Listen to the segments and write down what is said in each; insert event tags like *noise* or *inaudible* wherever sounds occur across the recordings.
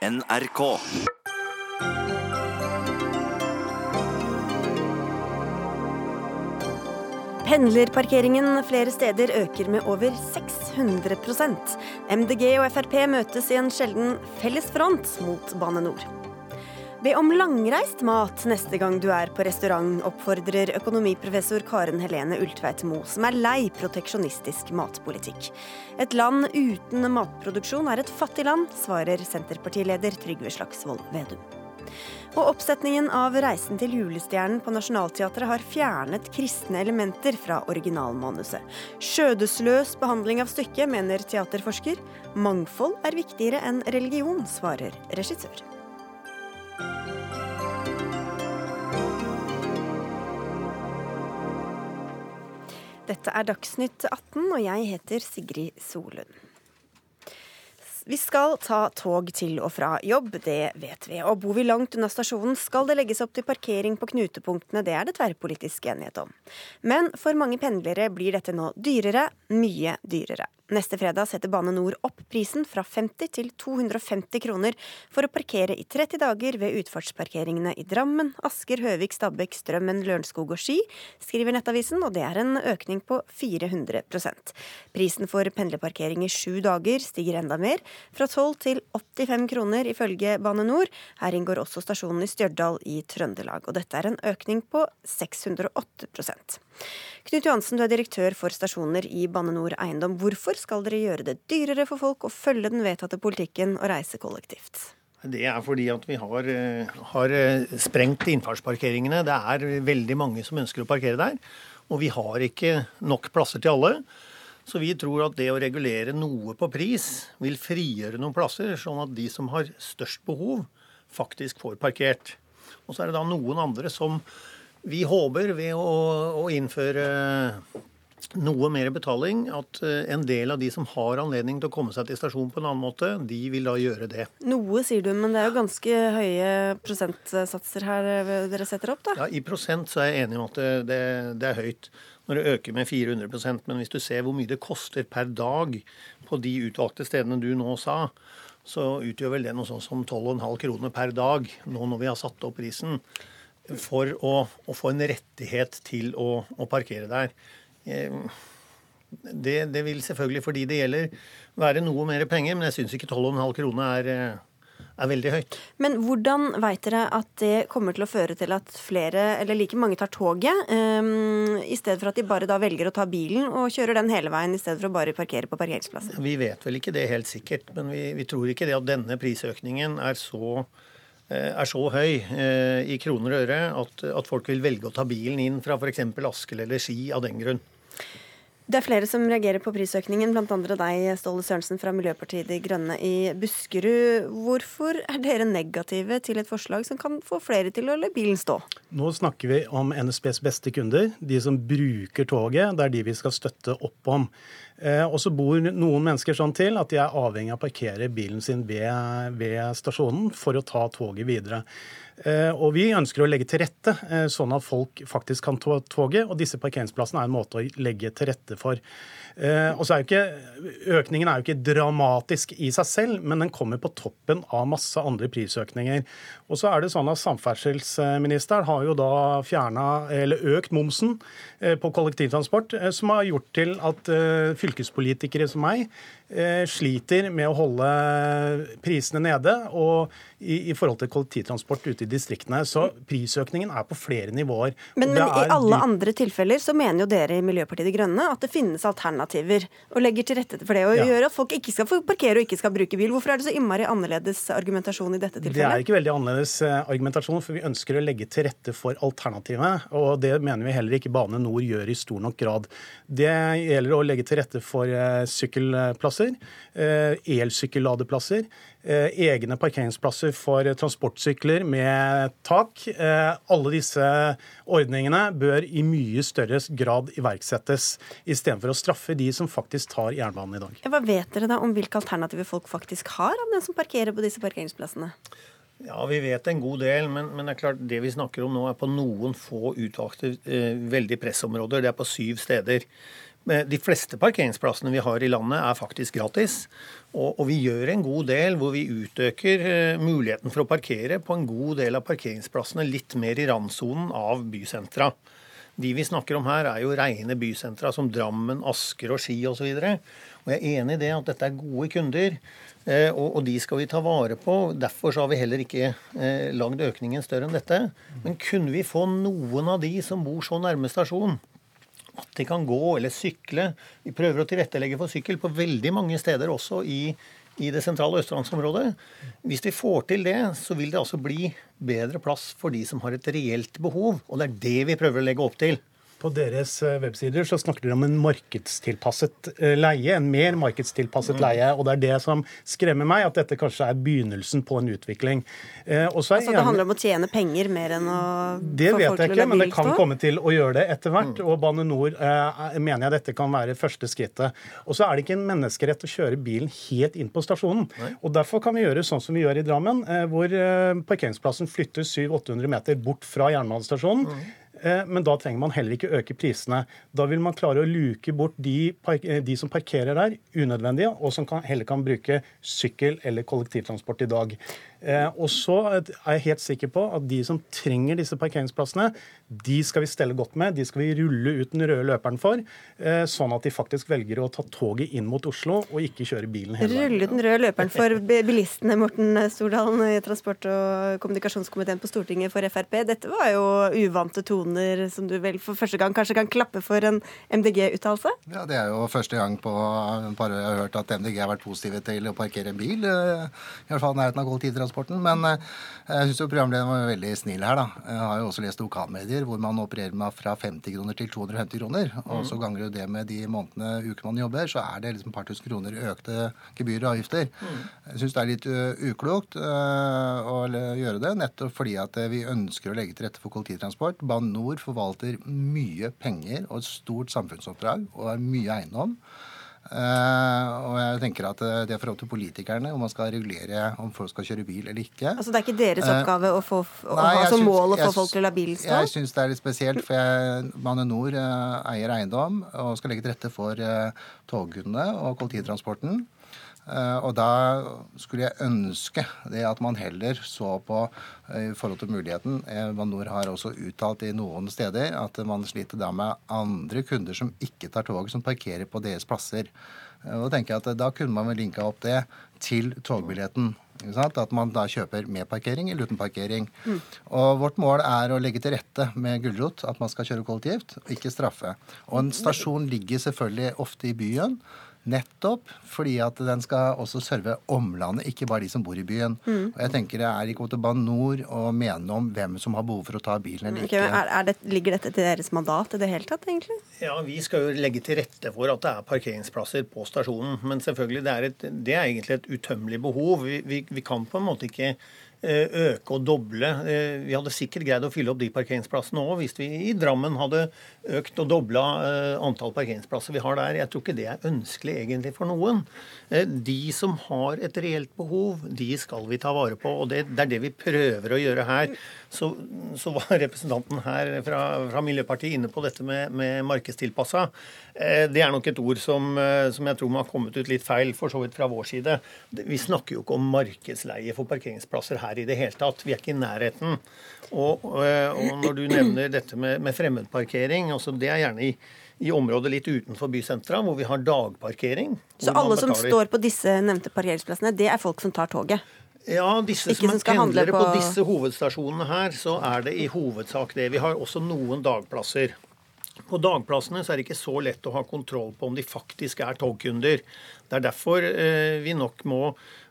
NRK. Pendlerparkeringen flere steder øker med over 600% MDG og Frp møtes i en sjelden felles front mot Bane NOR. Be om langreist mat neste gang du er på restaurant, oppfordrer økonomiprofessor Karen Helene Ultveit Moe, som er lei proteksjonistisk matpolitikk. Et land uten matproduksjon er et fattig land, svarer Senterpartileder Trygve Slagsvold Vedum. Og oppsetningen av 'Reisen til julestjernen' på Nationaltheatret har fjernet kristne elementer fra originalmanuset. Skjødesløs behandling av stykket, mener teaterforsker. Mangfold er viktigere enn religion, svarer regissør. Dette er Dagsnytt 18, og jeg heter Sigrid Solund. Vi skal ta tog til og fra jobb, det vet vi. Og bor vi langt unna stasjonen, skal det legges opp til parkering på knutepunktene. Det er det tverrpolitisk enighet om. Men for mange pendlere blir dette nå dyrere, mye dyrere. Neste fredag setter Bane NOR opp prisen fra 50 til 250 kroner for å parkere i 30 dager ved utfartsparkeringene i Drammen, Asker, Høvik, Stabekk, Strømmen, Lørenskog og Ski, skriver Nettavisen, og det er en økning på 400% Prisen for pendlerparkering i sju dager stiger enda mer, fra 12 til 85 kroner ifølge Bane NOR. Her inngår også stasjonen i Stjørdal i Trøndelag, og dette er en økning på 608 Knut Johansen, du er direktør for stasjoner i Bane NOR Eiendom. Hvorfor skal dere gjøre det dyrere for folk å følge den vedtatte politikken og reise kollektivt? Det er fordi at vi har, eh, har eh, sprengt innfartsparkeringene. Det er veldig mange som ønsker å parkere der. Og vi har ikke nok plasser til alle. Så vi tror at det å regulere noe på pris vil frigjøre noen plasser, sånn at de som har størst behov, faktisk får parkert. Og så er det da noen andre som vi håper ved å, å innføre noe mer betaling, at eh, en del av de som har anledning til å komme seg til stasjonen på en annen måte, de vil da gjøre det. Noe, sier du, men det er jo ganske høye prosentsatser her eh, dere setter opp, da? Ja, I prosent så er jeg enig om at det, det, det er høyt når det øker med 400% Men hvis du ser hvor mye det koster per dag på de utvalgte stedene du nå sa, så utgjør vel det noe sånn som 12,5 kroner per dag nå når vi har satt opp prisen for å, å få en rettighet til å, å parkere der. Eh, det, det, vil selvfølgelig for de det gjelder være noe mer penger, men jeg syns ikke 12,5 kroner er, eh, er veldig høyt. Men hvordan veit dere at det kommer til å føre til at flere, eller like mange, tar toget, um, i stedet for at de bare da velger å ta bilen og kjører den hele veien, i stedet for å bare parkere på parkeringsplassen? Vi vet vel ikke det helt sikkert, men vi, vi tror ikke det at denne prisøkningen er så er så høy eh, i kroner og øre at, at folk vil velge å ta bilen inn fra f.eks. Asker eller Ski av den grunn. Det er flere som reagerer på prisøkningen, bl.a. deg, Ståle Sørensen fra Miljøpartiet De Grønne i Buskerud. Hvorfor er dere negative til et forslag som kan få flere til å la bilen stå? Nå snakker vi om NSBs beste kunder, de som bruker toget. Det er de vi skal støtte opp om. Eh, og så bor noen mennesker sånn til at de er avhengig av å parkere bilen sin ved, ved stasjonen for å ta toget videre. Eh, og vi ønsker å legge til rette eh, sånn at folk faktisk kan ta toget. Og disse parkeringsplassene er en måte å legge til rette for. Eh, og så er jo ikke, Økningen er jo ikke dramatisk i seg selv, men den kommer på toppen av masse andre prisøkninger. Og så er det sånn at Samferdselsministeren har jo da fjerna, eller økt momsen på kollektivtransport, som har gjort til at fylkespolitikere som meg sliter med å holde prisene nede. og i, i, forhold til kollektivtransport ute i distriktene. Så prisøkningen er på flere nivåer. Men, men i alle andre tilfeller så mener jo dere i Miljøpartiet De Grønne at det finnes alternativer, og legger til rette for det. Og ja. gjør at folk ikke skal få parkere og ikke skal bruke bil. Hvorfor er det så innmari annerledes argumentasjon i dette tilfellet? Det er ikke veldig annerledes eh, argumentasjon, for vi ønsker å legge til rette for alternativet. Og det mener vi heller ikke Bane Nor gjør i stor nok grad. Det gjelder å legge til rette for eh, sykkelplasser, eh, elsykkelladeplasser. Eh, egne parkeringsplasser for transportsykler med tak. Eh, alle disse ordningene bør i mye større grad iverksettes, istedenfor å straffe de som faktisk tar jernbanen i dag. Hva vet dere da om hvilke alternativer folk faktisk har av den som parkerer på disse parkeringsplassene? Ja, Vi vet en god del, men, men, det er klart det vi snakker om nå er på noen få utvalgte eh, veldig pressområder. Det er på syv steder. De fleste parkeringsplassene vi har i landet er faktisk gratis. Og, vi gjør en god del hvor vi utøker uh, muligheten for å parkere på en god del av parkeringsplassene litt mer i randsonen av bysentra. De vi snakker om her, er jo rene bysentra som Drammen, Asker og Ski osv. Og, jeg er enig i det at dette er gode kunder, uh, og, de skal vi ta vare på. Derfor har vi heller ikke lagd økningen større enn dette. Men kunne vi få noen av de som bor så nærme stasjon, at de kan gå eller sykle. Vi prøver å tilrettelegge for sykkel på veldig mange steder også i, i det sentrale østlandsområdet. Hvis vi får til det, så vil det altså bli bedre plass for de som har et reelt behov. Og det er det vi prøver å legge opp til. På deres eh, websider så snakker dere om en markedstilpasset eh, leie, en mer markedstilpasset mm. leie. og Det er det som skremmer meg, at dette kanskje er begynnelsen på en utvikling. Eh, altså Det handler om å tjene penger mer enn å det få folk å la bil? Det vet jeg ikke, men det kan komme til å gjøre det etter hvert. Mm. Og Bane Nor eh, mener jeg dette kan være første skrittet. Og så er det ikke en menneskerett å kjøre bilen helt inn på stasjonen. Og Derfor kan vi gjøre sånn som vi gjør i Drammen, hvor parkeringsplassen flyttes 700-800 meter bort fra jernbanestasjonen. Eh, men da trenger man heller ikke øke prisene. Da vil man klare å luke bort de, eh, de som parkerer der unødvendige, og som kan, heller kan bruke sykkel eller kollektivtransport i dag. Eh, og så er jeg helt sikker på at de som trenger disse parkeringsplassene, de skal vi stelle godt med. De skal vi rulle ut den røde løperen for, eh, sånn at de faktisk velger å ta toget inn mot Oslo og ikke kjøre bilen hele veien. Rulle ut den røde løperen for bilistene, Morten Stordalen i transport- og kommunikasjonskomiteen på Stortinget for Frp. Dette var jo uvante toner som du vel for første gang kanskje kan klappe for en MDG-uttalelse? Ja, det er jo første gang på par år jeg har hørt at MDG har vært positive til å parkere en bil. Eh, I hvert fall nærheten av kollektivtransporten. transporten. Men eh, jeg syns programlederen var veldig snill her, da. Jeg har jo også lest lokalmedier hvor man opererer med fra 50 kroner til 250 kroner. Og så ganger du det med de månedene, ukene man jobber, så er det liksom et par tusen kroner økte gebyrer og avgifter. Jeg syns det er litt uklokt å gjøre det, nettopp fordi at vi ønsker å legge til rette for kollektivtransport. Bane NOR forvalter mye penger og et stort samfunnsoppdrag og har mye eiendom. Uh, og jeg tenker at eh, Det er for opp til politikerne om man skal regulere om folk skal kjøre bil eller ikke. Altså Det er ikke deres uh, oppgave å, få, å nei, ha som mål å få folk til å la bil stå? Jeg syns det er litt spesielt, for jeg, Bane NOR eier eiendom og skal legge til rette for togkundene og kollektivtransporten. Eh, og da skulle jeg ønske det at man heller så på eh, i forhold til muligheten Banor eh, har også uttalt i noen steder at man sliter da med andre kunder som ikke tar tog, som parkerer på deres plasser. Og Da tenker jeg at da kunne man vel linka opp det til togbilletten. At man da kjøper med parkering eller uten parkering. Mm. Og Vårt mål er å legge til rette med gulrot, at man skal kjøre kollektivt, ikke straffe. Og En stasjon ligger selvfølgelig ofte i byen. Nettopp fordi at den skal også serve omlandet, ikke bare de som bor i byen. Mm. Og jeg tenker Det er ikke opp Nord å mene om hvem som har behov for å ta bilen eller okay. Er, er det, ligger dette til deres mandat i det hele tatt, egentlig? Ja, Vi skal jo legge til rette for at det er parkeringsplasser på stasjonen. Men selvfølgelig, det er, et, det er egentlig et utømmelig behov. Vi, vi, vi kan på en måte ikke øke og doble. Eh, vi hadde sikkert greid å fylle opp de parkeringsplassene òg hvis vi i Drammen hadde økt og dobla eh, antall parkeringsplasser vi har der. Jeg tror ikke det er ønskelig egentlig for noen. De som har et reelt behov, de skal vi ta vare på. Og det, det er det vi prøver å gjøre her. Så, så var representanten her fra, fra, Miljøpartiet inne på dette med, med markedstilpassa. Det er nok et ord som, som jeg tror må ha kommet ut litt feil, for så vidt fra vår side. Vi snakker jo ikke om markedsleie for parkeringsplasser her i det hele tatt. Vi er ikke i nærheten. Og, og, og når du nevner dette med, med fremmedparkering, altså det er gjerne i, i området litt utenfor bysentra, hvor vi har dagparkering. Så alle som står på disse nevnte parkeringsplassene, det er folk som tar toget? Ja, disse som, som pendlere på... på disse hovedstasjonene her, så er det i hovedsak det. Vi har også noen dagplasser. På dagplassene så er det ikke så lett å ha kontroll på om de faktisk er togkunder. Det er derfor eh, vi nok må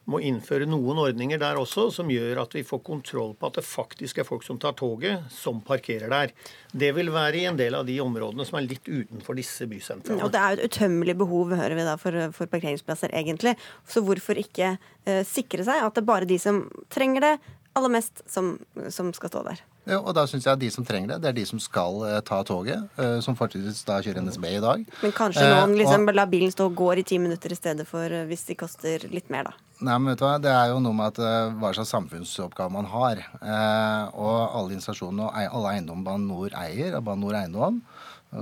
må innføre noen ordninger der også, som gjør at vi får kontroll på at det faktisk er folk som tar toget, som parkerer der. Det vil være i en del av de områdene som er litt utenfor disse bysentrene. Og det er jo et utømmelig behov, hører vi da, for, for parkeringsplasser, egentlig. Så hvorfor ikke uh, sikre seg at det er bare de som trenger det aller mest, som, som skal stå der? Og da syns jeg at de som trenger det, det er de som skal uh, ta toget. Uh, som fortsatt da kjører NSB i dag. Men kanskje noen uh, liksom og, lar bilen stå og går i ti minutter i stedet for hvis de koster litt mer, da. Nei, men vet du hva, Det er jo noe med at hva slags samfunnsoppgave man har. og alle installasjonene og alle eiendommer Bane NOR eier, og Bane NOR Eiendom,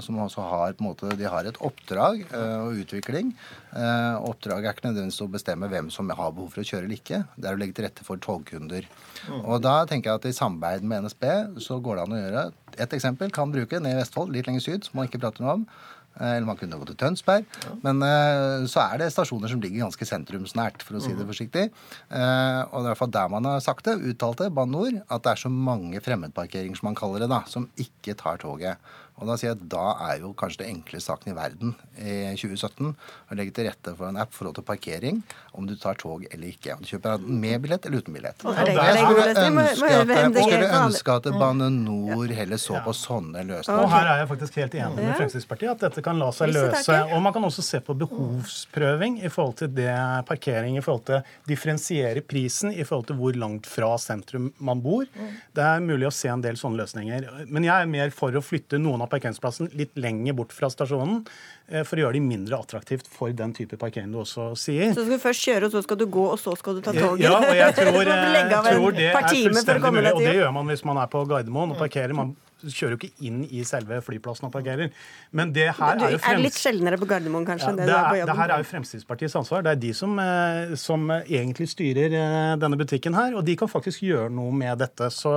som også har, på en måte, de har et oppdrag uh, og utvikling. Uh, oppdraget er ikke nødvendigvis å bestemme hvem som har behov for å kjøre eller ikke. Det er å legge til rette for togkunder. Mm. Og da tenker jeg at i samarbeid med NSB så går det an å gjøre Et eksempel kan bruke ned i Vestfold, litt lenger syd, som man ikke prater noe om. Eh, eller man kunne gå til Tønsberg. Ja. Men uh, så er det stasjoner som ligger ganske sentrumsnært, for å si det mm. forsiktig. Uh, og det er i hvert fall der man har sagt det, uttalte Bane NOR, at det er så mange fremmedparkeringer, som man kaller det, da, som ikke tar toget. Og da sier jeg at da er jo kanskje det enkleste saken i verden i 2017 å legge til rette for en app for til parkering, om du tar tog eller ikke. Om du kjøper med billett eller uten billett. Og jeg skulle ønske at Bane Nor heller så på sånne løsninger. Og her er jeg faktisk helt enig med Fremskrittspartiet, at dette kan la seg løse. Og man kan også se på behovsprøving i forhold til det parkering, i forhold til differensiere prisen i forhold til hvor langt fra sentrum man bor. Det er mulig å se en del sånne løsninger. Men jeg er mer for å flytte noen av av parkeringsplassen litt lenger bort fra stasjonen eh, for å gjøre de mindre attraktivt for den type parkering du også sier. Så skal du først kjøre, og så skal du gå, og så skal du ta toget? Ja, og jeg *laughs* tror, jeg tror det er fullstendig mulig. Og det gjør man hvis man er på Gardermoen og parkerer. Man kjører jo ikke inn i selve flyplassen og parkerer. Men det her er jo frems... Er litt sjeldnere på Gardermoen, kanskje? Ja, det, er, det, her er jo Fremskrittspartiets ansvar. Det er de som, eh, som, egentlig styrer eh, denne butikken her. Og de kan faktisk gjøre noe med dette. Så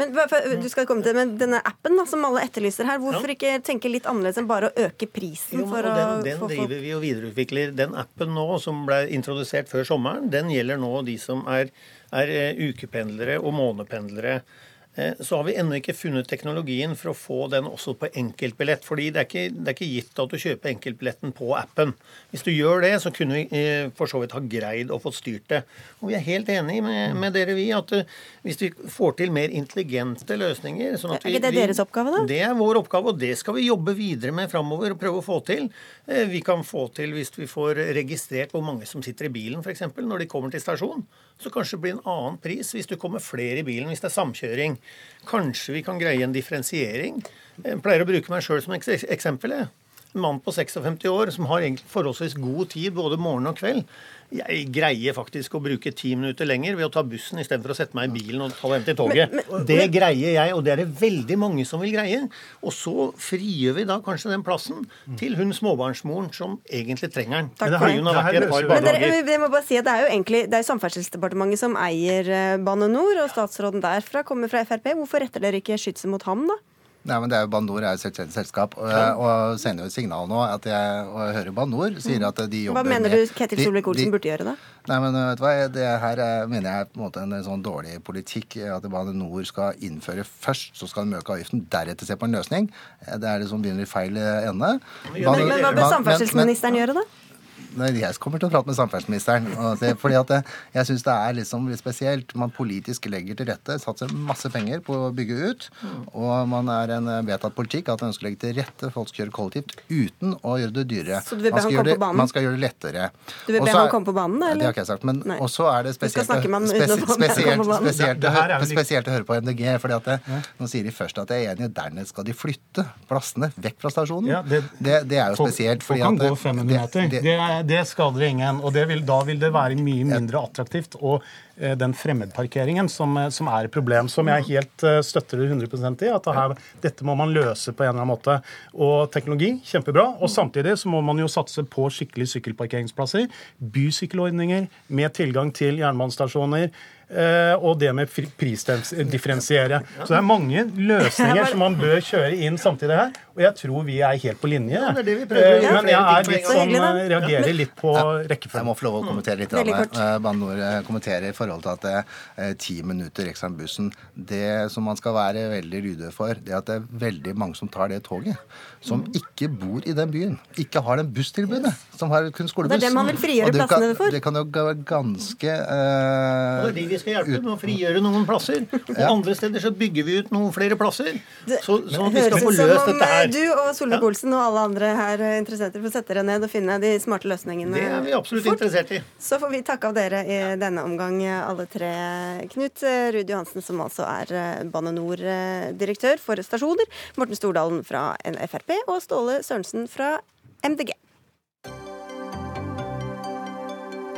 Men du skal komme til, men denne appen da, som alle etterlyser her, hvorfor ja. ikke tenke litt annerledes enn bare å øke prisen? Jo, for den, den å, driver vi og videreutvikler. Den appen nå som ble introdusert før sommeren, den gjelder nå de som er, er eh, ukependlere og månedpendlere. Eh, så har vi ennå ikke funnet teknologien for å få den også på enkeltbillett. fordi det er, ikke, det er ikke gitt at du kjøper enkeltbilletten på appen. Hvis du gjør det, så kunne vi eh, for så vidt ha greid å få styrt det. Og vi er helt enig med, med dere, vi, at eh, hvis vi får til mer intelligente løsninger sånn Er ikke det deres oppgave, da? Det er vår oppgave, og det skal vi jobbe videre med framover og prøve å få til. Vi kan få til hvis vi får registrert hvor mange som sitter i bilen, f.eks. når de kommer til stasjonen så kanskje det blir en annen pris hvis du kommer flere i bilen, hvis det er samkjøring. Kanskje vi kan greie en differensiering. Jeg pleier å bruke meg sjøl som eksempel. En mann på 56 år som har forholdsvis god tid både morgen og kveld. Jeg greier faktisk å bruke ti minutter lenger ved å ta bussen istedenfor å sette meg i bilen og ta hjem til toget. Men, men, det greier jeg, og det er det veldig mange som vil greie. Og så frigjør vi da kanskje den plassen til hun småbarnsmoren som egentlig trenger den. Takk for det. Men dere, jeg må bare si at Det er jo egentlig det er Samferdselsdepartementet som eier eh, Bane NOR, og statsråden derfra kommer fra Frp. Hvorfor retter dere ikke skytset mot ham, da? Nei, men det er jo Banor er et selvstendig selskap. Og, og sender jo et signal nå at jeg og jeg hører Banor sier at de jobber med Hva mener du Ketil Solvik-Olsen burde gjøre, da? Nei, men vet du hva, Det her er, mener jeg er på en måte en sånn dårlig politikk. At Bane NOR skal innføre først, så skal de øke avgiften, deretter se på en løsning. Det er det som begynner i feil ende. Men, men hva bør samferdselsministeren gjøre, da? Jeg kommer til å prate med samferdselsministeren. fordi at jeg, jeg syns det er liksom litt spesielt. Man politisk legger til rette, satser masse penger på å bygge ut. Og man er en vedtatt politikk at man ønsker å legge til rette folk skal kjøre kollektivt uten å gjøre det dyrere. Så du vil be han komme på banen? Man skal gjøre det lettere. Du vil be han komme på banen, eller? Det har ikke jeg sagt. Men også er det spesielt, spesielt, spesielt, *laughs* spesielt, spesielt å høre på MDG. fordi at det, Nå sier de først at jeg er enig, dernest skal de flytte plassene vekk fra stasjonen. Ja, det, det, det, er jo spesielt. Folk kan gå 500 meter. Det, det skader ingen. Og vil, da vil det være mye mindre attraktivt. Og eh, den fremmedparkeringen som, eh, som, er et problem, som jeg helt eh, støtter 100 i. at her, dette må man løse på en eller annen måte. Og teknologi, kjempebra. Og samtidig så må man jo satse på skikkelige sykkelparkeringsplasser. Bysykkelordninger med tilgang til jernbanestasjoner. Eh, og det med prisdifferensiere. Så det er mange løsninger *laughs* som man bør kjøre inn samtidig her. Og jeg tror vi er helt på linje. Ja, eh, Men jeg er litt sånn, reagerer litt på rekkefølgen. Jeg må få lov å kommentere litt. Uh, Bane NOR kommenterer i forhold til at ti minutter ekstra med bussen Det som man skal være veldig lydig for, det er at det er veldig mange som tar det toget. Som mm. ikke bor i den byen. Ikke har den busstilbudet. Som har kun skolebuss. Det er det man vil frigjøre plassene for. Det kan jo være ganske uh, vi skal hjelpe med å frigjøre noen plasser. Og ja. andre steder så bygger vi ut noen flere plasser. Så, sånn at vi skal få løst dette her. Du og Solvik-Olsen og alle andre her er får å sette dere ned og finne de smarte løsningene. Det er vi absolutt fort. interessert i. Så får vi takke av dere i denne omgang, alle tre. Knut Ruud Johansen, som altså er eh, Bane NOR-direktør for stasjoner. Morten Stordalen fra Frp og Ståle Sørensen fra MDG.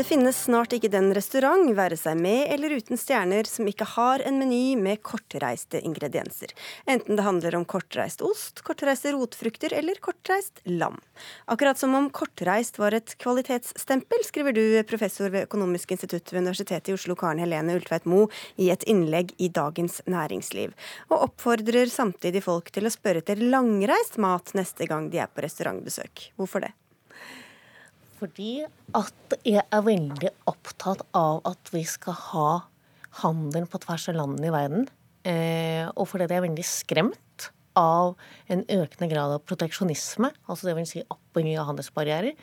Det finnes snart ikke den restaurant, være seg med eller uten stjerner, som ikke har en meny med kortreiste ingredienser. Enten det handler om kortreist ost, kortreiste rotfrukter eller kortreist lam. Akkurat som om kortreist var et kvalitetsstempel, skriver du, professor ved Økonomisk institutt ved Universitetet i Oslo, Karen Helene Ultveit Moe, i et innlegg i Dagens Næringsliv. Og oppfordrer samtidig folk til å spørre etter langreist mat neste gang de er på restaurantbesøk. Hvorfor det? Fordi at jeg er veldig opptatt av at vi skal ha handel på tvers av landene i verden. Eh, og fordi jeg er veldig skremt av en økende grad av proteksjonisme, altså det vil si oppbygging av handelsbarrierer,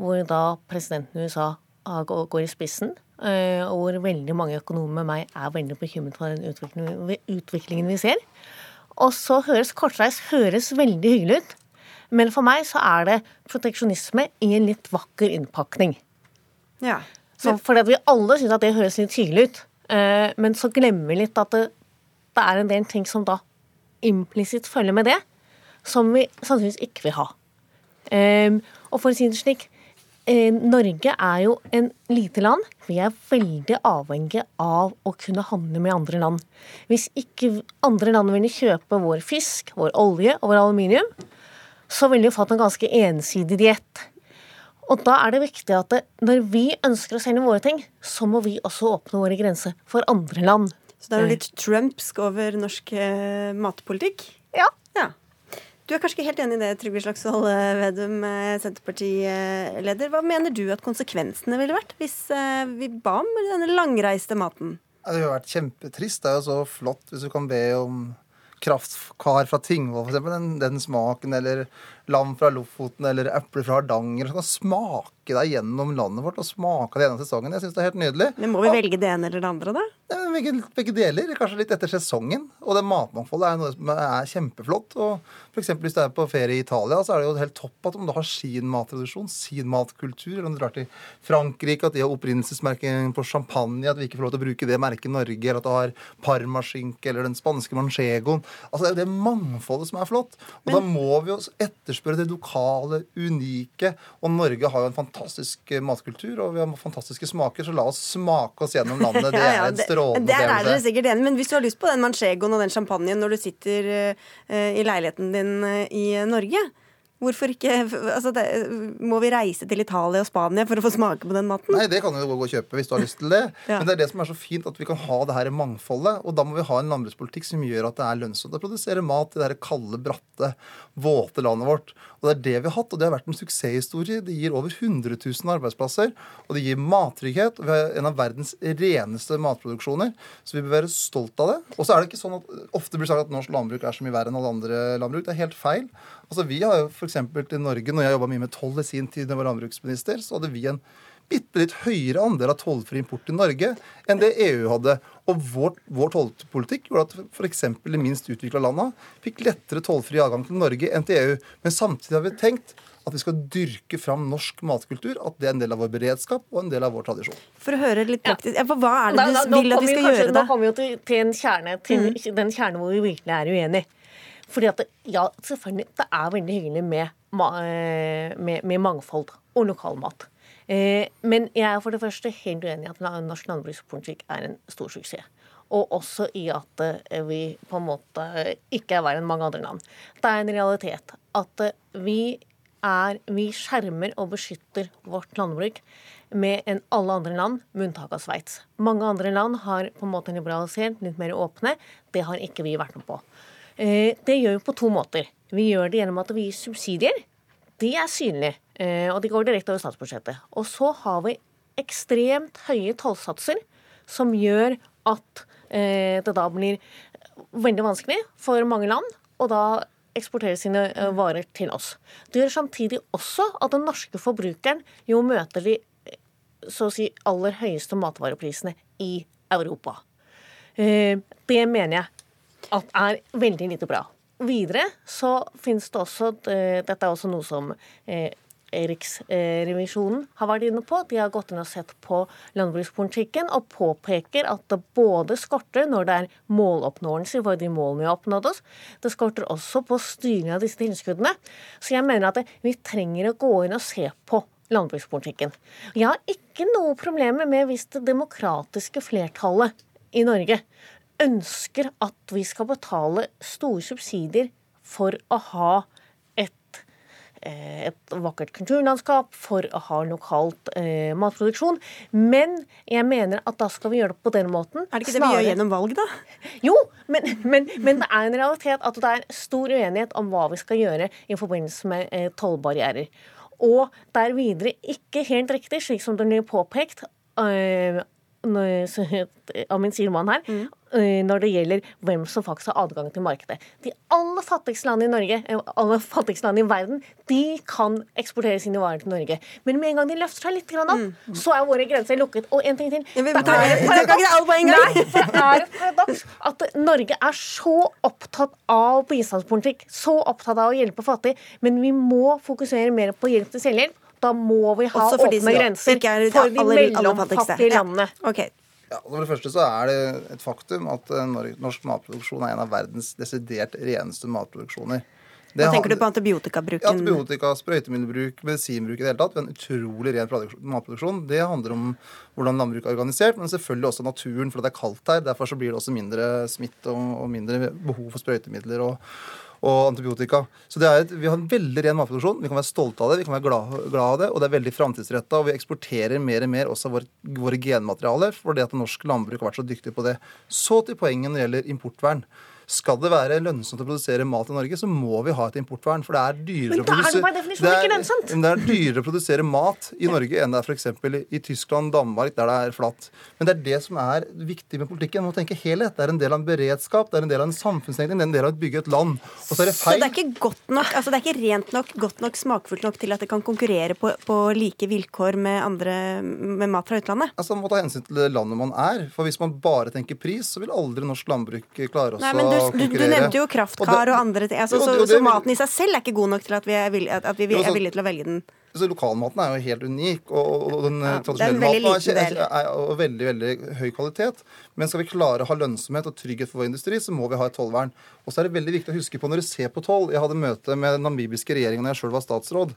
hvor da presidenten i USA går i spissen, eh, og hvor veldig mange økonomer med meg er veldig bekymret for den utviklingen vi ser. Og så høres kortreist høres veldig hyggelig ut. Men for meg så er det proteksjonisme i en litt vakker innpakning. Ja. Så fordi vi alle syns at det høres litt hyggelig ut. Eh, men så glemmer vi litt at det, det er en del ting som da implisitt følger med det, som vi sannsynligvis ikke vil ha. Eh, og for å si det slik, eh, Norge er jo en lite land. Vi er veldig avhengige av å kunne handle med andre land. Hvis ikke andre land ville kjøpe vår fisk, vår olje og vår aluminium, så ville vi fått en ganske ensidig diett. Og da er det viktig at det, når vi ønsker å selge våre ting, så må vi også åpne våre grenser for andre land. Så det er jo litt trumpsk over norsk eh, matpolitikk? Ja. ja. Du er kanskje ikke helt enig i det, Trygve Slagsvold eh, Vedum, eh, Senterpartileder. Hva mener du at konsekvensene ville vært hvis eh, vi ba om denne langreiste maten? Det ville vært kjempetrist. Det er jo så flott hvis du kan be om kraftkar fra Tingvoll, f.eks. Den, den smaken, eller lam fra Lofoten eller epler fra Hardanger. Som kan smake deg gjennom landet vårt og smake det gjennom sesongen. Jeg syns det er helt nydelig. Men må vi velge det ene eller det andre, da? Ja, begge, begge, deler. Kanskje litt etter sesongen. Og det matmangfoldet er noe som er kjempeflott. Og f.eks. hvis du er på ferie i Italia, så er det jo helt topp at om du har sin mattradisjon, sin matkultur, eller om du drar til Frankrike, at de har opprinnelsesmerking på champagne, at vi ikke får lov til å bruke det merket i Norge, eller at du har parmaskinke eller den spanske manchegoen. Altså, det er jo det mangfoldet som er flott. Og Men, da må vi jo etter etterspør det lokale, unike. Og Norge har jo en fantastisk eh, matkultur, og vi har fantastiske smaker, så la oss smake oss gjennom *laughs* landet. Det er en strålende opplevelse. Der er dere sikkert enige, men hvis du har lyst på den manchegoen og den champagnen når du sitter uh, i leiligheten din uh, i Norge, Hvorfor ikke altså det, Må vi reise til Italia og Spania for å få smake på den maten? Nei, det kan du gå og kjøpe hvis du har lyst til det. *laughs* ja. Men det er det som er så fint, at vi kan ha det her mangfoldet. Og da må vi ha en landbrukspolitikk som gjør at det er lønnsomt å produsere mat i det her kalde, bratte, våte landet vårt. Og det er det vi har hatt, og det har vært en suksesshistorie. Det gir over 100 000 arbeidsplasser, og det gir mattrygghet. Vi har en av verdens reneste matproduksjoner, så vi bør være stolt av det. Og så er det ikke sånn at ofte blir sagt at norsk landbruk er så mye verre enn alle andre landbruk. Det er helt feil. Altså, vi har jo f.eks. i Norge, når jeg jobba mye med toll i sin tid da jeg var landbruksminister, så hadde vi en bitte litt høyere andel av tollfri import til Norge enn det EU hadde. Og vår, vår tollpolitikk gjorde at f.eks. de minst utvikla landa fikk lettere tollfri adgang til Norge enn til EU. Men samtidig har vi tenkt at vi skal dyrke fram norsk matkultur. At det er en del av vår beredskap og en del av vår tradisjon. For å høre litt praktisk, ja. Hva er det du vil at vi skal gjøre? Da kommer vi jo til, til, en kjerne, til mm. den kjerne hvor vi virkelig er uenige. Fordi at ja, selvfølgelig, det er veldig hyggelig med, eh, med, med mangfold og lokalmat. Eh, men jeg er for det første helt uenig i at norsk landbrukspolitikk er en stor suksess. Og også i at eh, vi på en måte ikke er verre enn mange andre land. Det er en realitet at eh, vi, er, vi skjermer og beskytter vårt landbruk med enn alle andre land, med unntak av Sveits. Mange andre land har på en måte liberalisert, litt mer åpne. Det har ikke vi vært med på. Det gjør vi på to måter. Vi gjør det gjennom at vi gir subsidier. Det er synlig, eh, og det går direkte over statsbudsjettet. Og så har vi ekstremt høye tollsatser som gjør at eh, det da blir veldig vanskelig for mange land å da eksportere sine varer til oss. Det gjør samtidig også at den norske forbrukeren jo møter de så å si aller høyeste matvareprisene i Europa. Det mener jeg at er veldig lite bra. Videre så finnes det også eh, Dette er også noe som eh, Riksrevisjonen har vært inne på. De har gått inn og sett på landbrukspolitikken og påpeker at det både skorter når det er måloppnåelse for de målene vi har oppnådd oss, det skorter også på styring av disse tilskuddene. Så jeg mener at vi trenger å gå inn og se på landbrukspolitikken. Jeg har ikke noe problemer med hvis det demokratiske flertallet i Norge ønsker at vi skal betale store subsidier for å ha et, eh, et vakkert kulturlandskap, for å ha lokalt eh, matproduksjon. Men jeg mener at da skal vi gjøre det på den måten. Er det ikke det vi gjør gjennom valg, da? *laughs* jo, men, men, men det er en realitet at det er stor uenighet om hva vi skal gjøre i forbindelse med eh, tollbarrierer. Og det er videre ikke helt riktig, slik som det blir påpekt eh, av min sidemann her, mm. når det gjelder hvem som faktisk har adgang til markedet. De aller fattigste landene i Norge, eh, aller fattigste landene i verden, de kan eksportere sine varer til Norge. Men med en gang de løfter seg litt grann opp, så er våre grenser lukket. Og en ting til. Ja, det er et paradoks at Norge er så opptatt av bistandspolitikk, så opptatt av å hjelpe fattige, men vi må fokusere mer på hjelp til selvhjelp. Da må vi ha Også åpne grenser ja, er for de mellomfattige landene. Ja. landene. Ja, og For det første så er det et faktum at eh, norsk matproduksjon er en av verdens desidert reneste matproduksjoner. Det Hva tenker har- du på antibiotikabruken? Antibiotika, sprøytemiddelbruk, medisinbruk i det hele tatt. En utrolig ren matproduksjon. Det handler om hvordan landbruket er organisert, men selvfølgelig også naturen, for det er kaldt her. Derfor så blir det også mindre smitt og, og mindre behov for sprøytemidler og, og antibiotika. Så et, vi har en veldig ren matproduksjon. Vi kan være stolte av det, vi kan være glad, glad av det, og det er veldig framtidsretta. Og vi eksporterer mer og mer også våre, våre genmaterialer fordi at norsk landbruk har vært så dyktig på det. Så til poenget når det gjelder importvern. Skal det være lønnsomt å produsere mat i Norge, så må vi ha et importvern. For det er dyrere Men å er produsere det er- ikke det er dyrere å produsere mat i Norge enn det er f.eks. I, Tyskland, Danmark, der det er flatt. Men det er det som er viktig med politikken. Man må tenke helhet. Det er en del av en beredskap, det er en del av en samfunnstenkning, det er en del av å bygge et land. Og så er det Så det er ikke godt nok, altså det er ikke rent nok, godt nok, smakfullt nok til at det kan konkurrere på, på like vilkår med, andre, med mat fra utlandet? Altså, Man må ta hensyn til det landet man er. For Hvis man bare tenker pris, så vil aldri norsk landbruk klare oss Nei, men du, du, du nevnte jo kraftkar og, det- andre ting. Altså, så, så maten i seg selv er ikke god nok til at vi er, villige, at vi er villige til å velge den. Så Lokalmaten er jo helt unik, og, og den Ja, eh, en tradisjonelle maten er, er, er, er veldig veldig høy kvalitet. Men skal vi klare å ha lønnsomhet og trygghet for vår industri, så må vi ha et tollvern. Og så er det veldig viktig å huske på når du ser på toll Jeg hadde møte med den namibiske regjeringen da jeg sjøl var statsråd.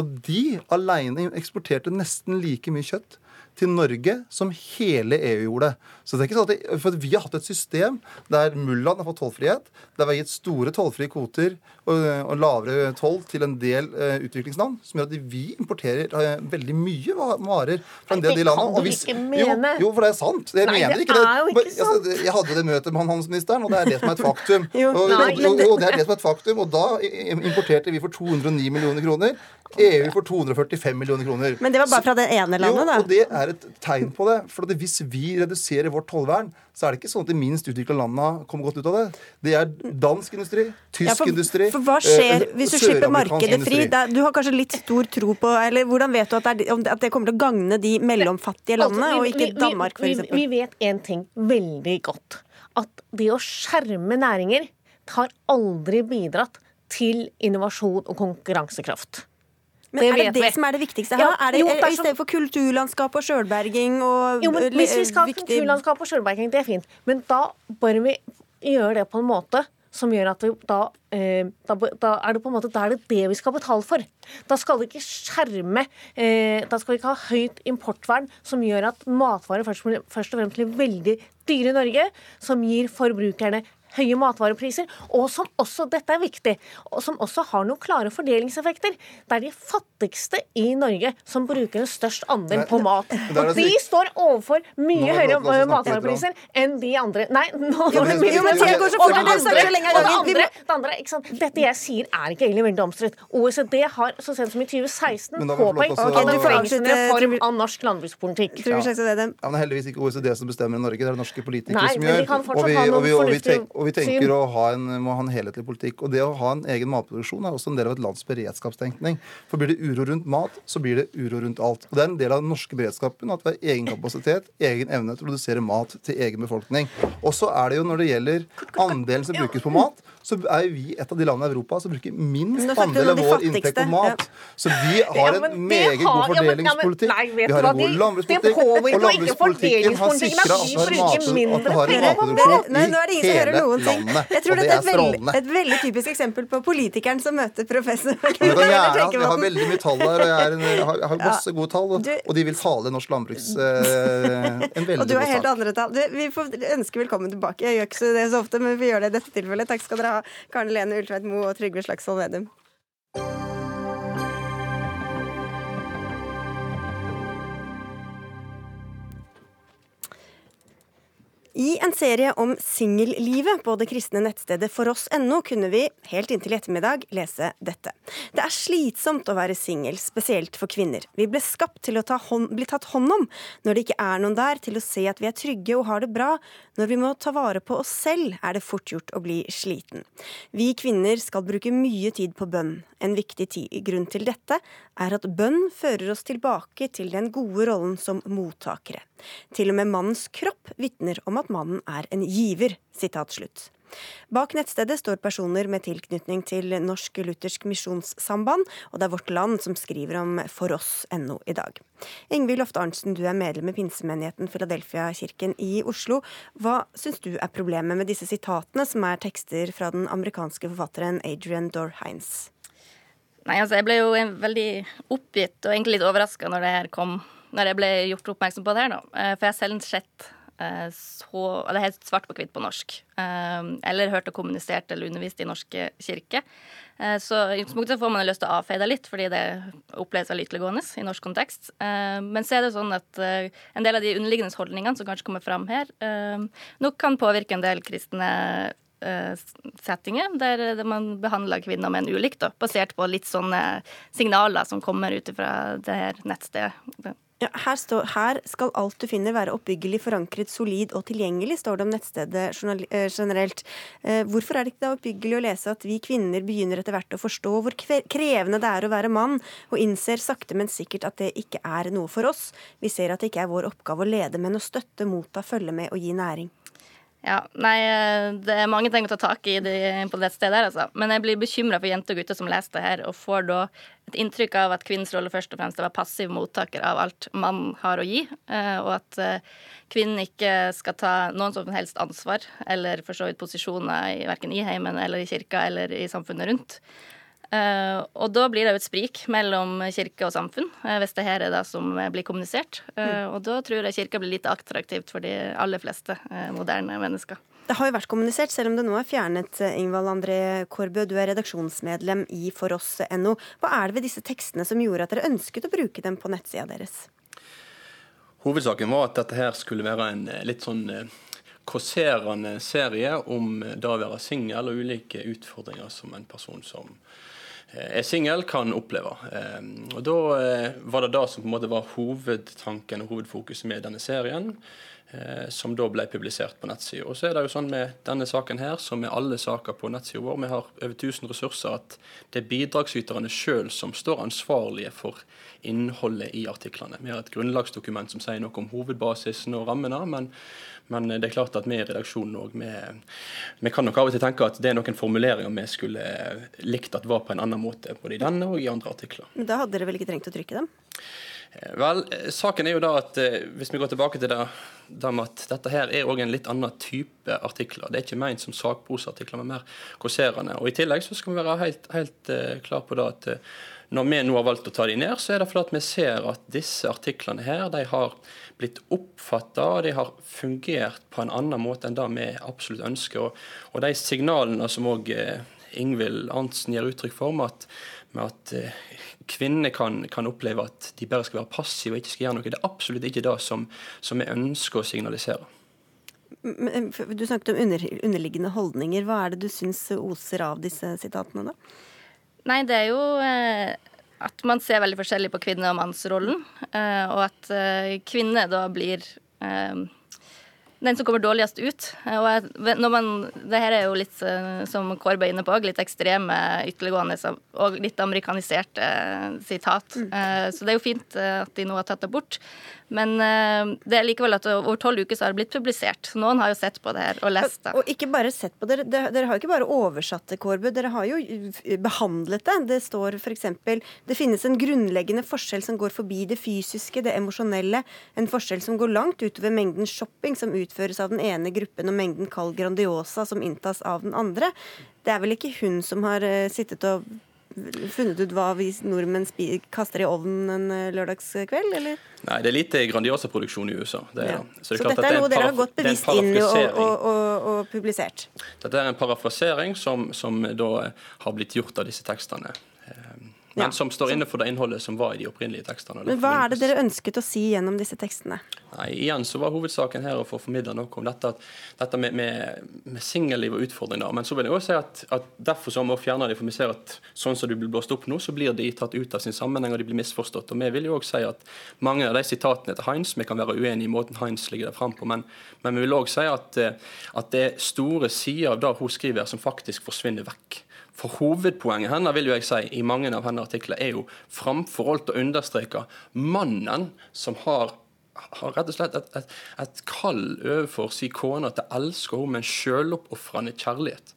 Og de aleine eksporterte nesten like mye kjøtt til Norge som hele EU gjorde. Så det er ikke sånn at det, for Vi har hatt et system der mullaen har fått tollfrihet, der vi har gitt store tollfrie kvoter og, og lavere toll til en del uh, utviklingsland, som gjør at vi importerer uh, veldig mye varer fra en del av de landene. Og hvis- ikke Jo, mene. jo, for det er sant. Jeg Nei, mener det ikke det. er jo ikke altså, sant. jeg hadde det møtet med han handelsministeren, og det er det som er et faktum. *laughs* Jo, og, nei, jo, det- jo, det er det som er et faktum. Og da importerte vi for 209 millioner kroner. EU for 245 millioner kroner. Men det var bare fra det ene landet, jo, da. og det er et tegn på det. For at hvis vi reduserer vårt tollvern, så er det ikke sånn at de minst utvikla landa kommer godt ut av det. Det er dansk industri, tysk Ja, for, industri for hva skjer eh, hvis du slipper markedet fri? Da, du har kanskje litt stor tro på Eller hvordan vet du at det, er, at det kommer til å gagne de mellomfattige landene, Altså, og ikke vi- Danmark, vi, f.eks.? vi vet én ting veldig godt. At det å skjerme næringer har aldri bidratt til innovasjon og konkurransekraft. Men det er det det vi. som er det viktigste Ja, her? Er det, jo, er I stedet for kulturlandskap og sjølberging og Jo, men Hvis vi skal ha viktig- kulturlandskap og sjølberging, det er fint. Men da bør vi gjøre det på en måte som gjør at vi da, eh, da, da er det på en måte da er det det vi skal betale for. Da skal vi ikke skjerme eh, Da skal vi ikke ha høyt importvern som gjør at matvarer først, først og fremst blir veldig dyre i Norge, som gir forbrukerne høye matvarepriser, og som også, dette er viktig, og som også har noen klare fordelingseffekter. Det er de fattigste i Norge som bruker en størst andel på mat. Og de står overfor mye høyere matvarepriser enn de andre. Nei, nå var men- jo, men tida går så fort, det mye og det andre, ikke sant? Dette jeg sier, er ikke egentlig veldig omstridt. OECD har så sent som i 2016 Men da må vi få påpekt at det trengs en reform av norsk landbrukspolitikk. Ja. Ja, men det er heldigvis ikke OECD som bestemmer i Norge, det er det norske politikere Nei, som gjør. og, vi, og, vi, og, vi tenk, og vi tenker syn. å ha en, må ha en helhetlig politikk. Og det å ha en egen matproduksjon er også en del av et lands beredskapstenkning. For blir det uro rundt mat, så blir det uro rundt alt. Og det er en del av den norske beredskapen at vi har egen kapasitet, egen evne til å produsere mat til egen befolkning. Og så er det jo når det gjelder andelen som brukes på mat, så er vi et av de landene i Europa som bruker minst andel av vår inntekt på mat. Så vi har en meget god fordelingspolitikk. Vi har en god landbrukspolitikk. Og landbrukspolitikken har sikra at vi har matproduksjon i hele landet. Jeg tror det dette er et veldig, typisk eksempel på politikeren som møter professor. Jeg har veldig mye tall her, og jeg, har, masse gode tall. Og, de vil tale norsk landbruks... Eh, en veldig Og du har god helt sak. vi får ønske velkommen tilbake. Jeg gjør ikke så det så ofte, men vi gjør det i dette tilfellet. Takk skal dere ha, Karen Lene Ultveit Moe og Trygve Slagsvold Vedum. I en serie om singellivet på det kristne nettstedet foross.no kunne vi, helt inntil i ettermiddag, lese dette. Det er slitsomt å være singel, spesielt for kvinner. Vi ble skapt til å ta hånd, bli tatt hånd om når det ikke er noen der til å se at vi er trygge og har det bra. Når vi må ta vare på oss selv, er det fort gjort å bli sliten. Vi kvinner skal bruke mye tid på bønn. En viktig grunn til dette er at bønn fører oss tilbake til den gode rollen som mottakere. Til og med mannens kropp vitner om at mannen er en giver. Sitat slutt. Bak nettstedet står personer med tilknytning til Norsk Luthersk Misjonssamband, og det er Vårt Land som skriver om foross.no i dag. Ingvild Lofte Arntzen, du er medlem i pinsemenigheten Philadelphia-kirken i Oslo. Hva syns du er problemet med disse sitatene, som er tekster fra den amerikanske forfatteren Adrian Dorr-Heinz? Nei, altså jeg ble jo veldig oppgitt og egentlig litt overraska når det her kom, når jeg ble gjort oppmerksom på det her, da. Eh, For jeg har selv sett så Det er helt svart på hvitt på norsk. Eh, Eller hørt og kommunisert eller undervist i norske kirke. Eh, Så i utgangspunktet får man lyst til å avfeie det litt, fordi det oppleves veldig ytterliggående i norsk kontekst. Eh, Men så er det sånn at eh, en del av de underliggende holdningene som kanskje kommer fram her, eh, nok kan påvirke en del kristne eh, settinger der man behandler kvinner og menn ulikt, basert på litt sånne signaler som kommer ut fra det her nettstedet. Ja, her, står, her skal alt du finner være oppbyggelig, forankret, solid og tilgjengelig, står det om nettstedet eh, generelt. Eh, Hvorfor er det ikke da oppbyggelig å lese at vi kvinner begynner etter hvert å forstå hvor krevende det er å være mann, og innser sakte, men sikkert at det ikke er noe for oss? Vi ser at det ikke er vår oppgave å lede, men å støtte, motta, følge med og gi næring. Ja, nei, eh, det er mange ting å ta tak i på det stedet her, altså. Men jeg blir bekymra for jenter og gutter som leser det her, og får da et inntrykk av at kvinnens rolle først og fremst er å være passiv mottaker av alt mannen har å gi, eh, og at eh, kvinnen ikke skal ta noen som helst ansvar, eller for så vidt posisjoner i, verken i heimen eller i kirka eller i samfunnet rundt. Eh, og da blir det jo et sprik mellom kirke og samfunn, hvis det her er det som blir kommunisert. Eh, og da tror jeg kirka blir lite attraktivt for de aller fleste moderne mennesker. Det har jo vært kommunisert, selv om det nå er fjernet. eh, Ingvald André Kårbø, du er redaksjonsmedlem i foross.no. Hva er det ved disse tekstene som gjorde at dere ønsket å bruke dem på nettsida deres? Hovedsaken var at dette her skulle være en eh, litt sånn kosserende serie om eh, det å være singel og ulike utfordringer som en person som eh, er singel, kan oppleve. Eh, Og Da eh, var det det som på en måte var hovedtanken og hovedfokuset med denne serien. Eh, Som da ble publisert på nettsida. Så er det jo sånn med denne saken her, som med alle saker på nettsida vår, vi har over 1000 ressurser, at det er bidragsyterne sjøl som står ansvarlige for innholdet i artiklene. Vi har et grunnlagsdokument som sier noe om hovedbasisen og rammene, men, men det er klart at vi i redaksjonen òg vi, vi kan nok av og til tenke at det er noen formuleringer vi skulle likt at var på en annen måte, både i denne og i andre artikler. Men da hadde dere vel ikke trengt å trykke dem? Vel, eh, saken er jo da at eh, hvis vi går tilbake til det, det med at dette her er òg en litt annen type artikler. Det er ikke ment som sakprosaartikler, men mer kosserende. Og i tillegg så skal vi være helt, helt eh, klar på det at når vi nå har valgt å ta de ned, så er det fordi vi ser at disse artiklene her, de har blitt oppfatta, og de har fungert på en annen måte enn det vi absolutt ønsker. Og, og de signalene som òg Ingvild Arntzen gir uttrykk for, med at, med at kvinner kan, kan oppleve at de bare skal være passive og ikke skal gjøre noe, det er absolutt ikke det som, som vi ønsker å signalisere. Men, Du snakket om under, underliggende holdninger. Hva er det du syns oser av disse sitatene, da? Nei, det er jo eh, at man ser veldig forskjellig på kvinne- og mannsrollen. Eh, og at eh, kvinner da blir eh, den som kommer dårligst ut. Eh, Og jeg- når man, det her er jo litt, eh, som Kårbø er inne på, litt ekstreme, ytterliggående og litt amerikaniserte eh, sitat. Mm. Så det er jo fint at de nå har tatt det bort. Men eh, det er likevel at over tolv uker så har det blitt publisert. Så noen har jo sett på det her og lest det. Og ikke bare sett på det, dere, dere har jo ikke bare oversatt det, Kårbu. Dere har jo behandlet det. Det står f.eks.: Det finnes en grunnleggende forskjell som går forbi det fysiske, det emosjonelle. En forskjell som går langt utover mengden shopping som utføres av den ene gruppen, og mengden kald Grandiosa som inntas av den andre. Det er vel ikke hun som har eh, sittet og funnet ut hva vi nordmenn kaster i ovnen en eh, lørdagskveld, eller? Nei, det er lite Grandiosa-produksjon i USA. Det ja. Så, det Så dette er noe dere har gått bevisst inn og, og, og, og, publisert? Dette er en parafrasering som, som da har blitt gjort av disse tekstene men ja. som står inne for det innholdet som var i de opprinnelige tekstene. Men Hva er det dere ønsket å si gjennom disse tekstene? Nei, igjen så var hovedsaken her å få formidla noe om dette, dette med, med, med singelliv og utfordringer. Men så vil jeg også si at, at derfor så må vi fjerne det, for vi ser at sånn som du blir blåst opp nå, så blir de tatt ut av sin sammenheng, og de blir misforstått. Og vi vil jo også si at mange av de sitatene til Heinz, vi kan være uenige i måten Heinz ligger der fram på, men, men vi vil òg si at, at det er store sider av det hun skriver, som faktisk forsvinner vekk. For hovedpoenget hennes vil jo jeg si, i mange av hennes artikler er jo framfor alt å understreke mannen som har har rett og slett et, et, et kall overfor sin kone til å elske henne med en sjøloppofrende kjærlighet.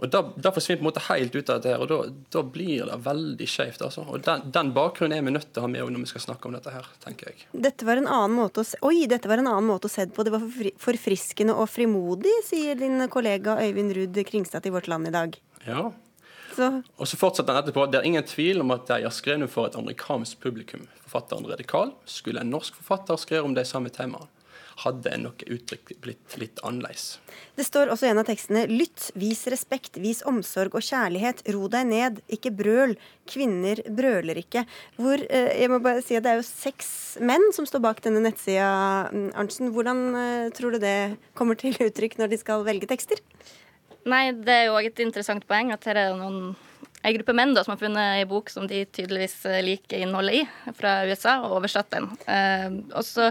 Og Da, da forsvinner på en måte helt ut av dette, her, og da, da blir det veldig skjevt. Altså. Og den, den, bakgrunnen er vi nødt til å ha med når vi skal snakke om dette her, tenker jeg. Dette var en annen måte å se, oi, dette var en annen måte å se det på. Det var forfriskende og frimodig, sier din kollega Øyvind Ruud Kringstad i Vårt Land i dag. Ja, så. Og så fortsetter han etterpå. Det er ingen tvil om at jeg har skrevet for et amerikansk publikum. Forfatteren Redikal. Skulle en norsk forfatter skrevet om de samme temaene, hadde en noe uttrykk blitt litt annerledes. Det står også i en av tekstene Lytt, vis respekt, vis omsorg og kjærlighet. Ro deg ned, ikke brøl. Kvinner brøler ikke. Hvor, eh, jeg må bare si at Det er jo seks menn som står bak denne nettsida, Arntzen. Hvordan eh, tror du det kommer til uttrykk når de skal velge tekster? Nei, det er jo òg et interessant poeng at her er det noen ei gruppe menn da, som har funnet ei bok som de tydeligvis eh, liker innholdet i, fra USA, og oversatt den. Eh, også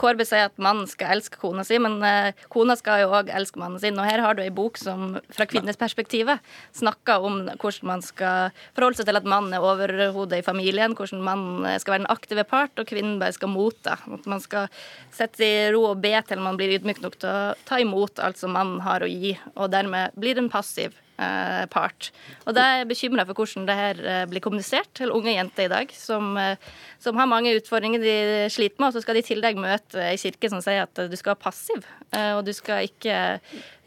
Kårby sier at mannen skal elske kona si, men eh, kona skal jo òg elske mannen sin. Og her har du ei bok som fra kvinnes perspektiv snakker om hvordan man skal forholde seg til at mannen er overhodet i familien, hvordan mannen skal være den aktive part, og kvinnen bare skal motta. At man skal sette i ro og be til man blir ydmyk nok til å ta imot alt som mannen har å gi, og dermed blir en passiv Eh, part. Og da er jeg bekymra for hvordan det her eh, blir kommunisert til unge jenter i dag, som, eh, som, har mange utfordringer de sliter med, og så skal de i tillegg møte ei kirke som sier at du skal være passiv, og du skal ikke,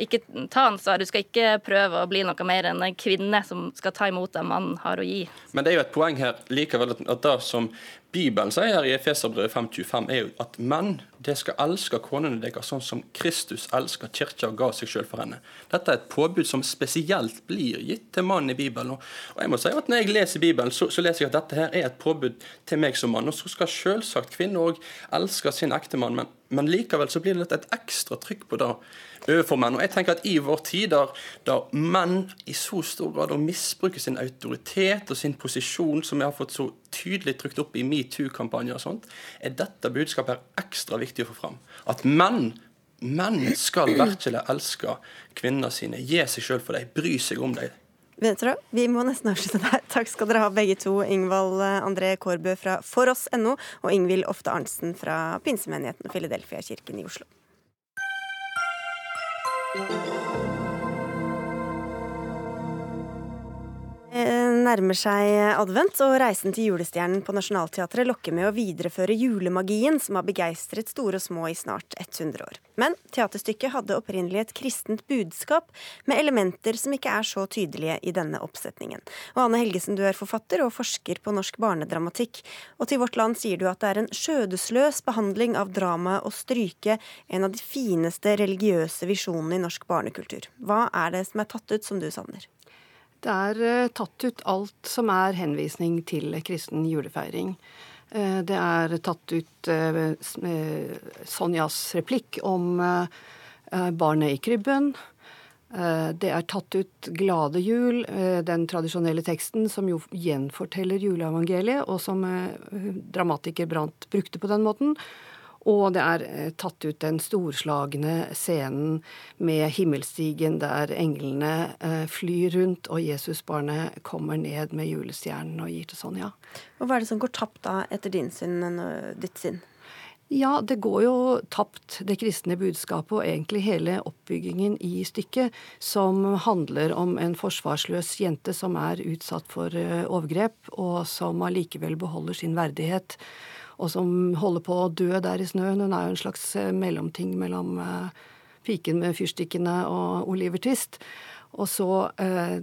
ikke ta ansvar, du skal ikke prøve å bli noe mer enn en kvinne som skal ta imot det mannen har å gi. Men det er jo et poeng her likevel at det som Bibelen sier i Efeserbrevet 5.25, er jo at menn de skal elske konene deres sånn som Kristus elsker kirka og ga seg selv for henne. Dette er et påbud som spesielt blir gitt til mannen i Bibelen. Og jeg må si at Når jeg leser Bibelen, så, så leser jeg at dette her er et påbud til meg som mann. Og så skal selvsagt kvinner òg elske sin ektemann, men men likevel så blir det et ekstra trykk på det overfor menn. Og jeg tenker at I vår tid, der, der menn i så stor grad misbruker sin autoritet og sin posisjon, som jeg har fått så tydelig trykt opp i metoo-kampanjer og sånt, er dette budskapet ekstra viktig å få fram. At menn menn skal virkelig elske kvinnene sine, gi seg sjøl for dem, bry seg om dem. Vet Vi må nesten avslutte der. *laughs* Takk skal dere ha begge to. Ingvald eh, André Kårbø fra foross.no og Ingvild Ofte Arntzen fra Pinsemenigheten og Filadelfia-kirken i Oslo. Nærmer seg advent, og reisen til julestjernen på Nationaltheatret lokker med å videreføre julemagien som har begeistret store og små i snart 100 år. Men teaterstykket hadde opprinnelig et kristent budskap, med elementer som ikke er så tydelige i denne oppsetningen. Og Anne Helgesen, du er forfatter og forsker på norsk barnedramatikk, og til Vårt Land sier du at det er en skjødesløs behandling av dramaet å stryke en av de fineste religiøse visjonene i norsk barnekultur. Hva er det som er tatt ut, som du savner? Det er eh, tatt ut alt som er henvisning til kristen julefeiring. Eh, det er tatt ut eh, Sonjas replikk om barnet i krybben. Det er tatt ut Glade jul, den tradisjonelle teksten som jo gjenforteller juleevangeliet, og som dramatiker Brandt brukte på den måten. Og det er eh, tatt ut den storslagne scenen med himmelstigen der englene eh, flyr rundt, og Jesusbarnet kommer ned med julestjernen og gir til Sonja. Og Hva er det som går tapt da, etter din syn, ditt syn? Ja, det går jo tapt, det kristne budskapet og egentlig hele oppbyggingen i stykket, som handler om en forsvarsløs jente som er utsatt for eh, overgrep, og som allikevel beholder sin verdighet, og som holder på å dø der i snøen. Hun er jo en slags eh, mellomting mellom eh, piken med fyrstikkene og Oliver Twist. Og så eh,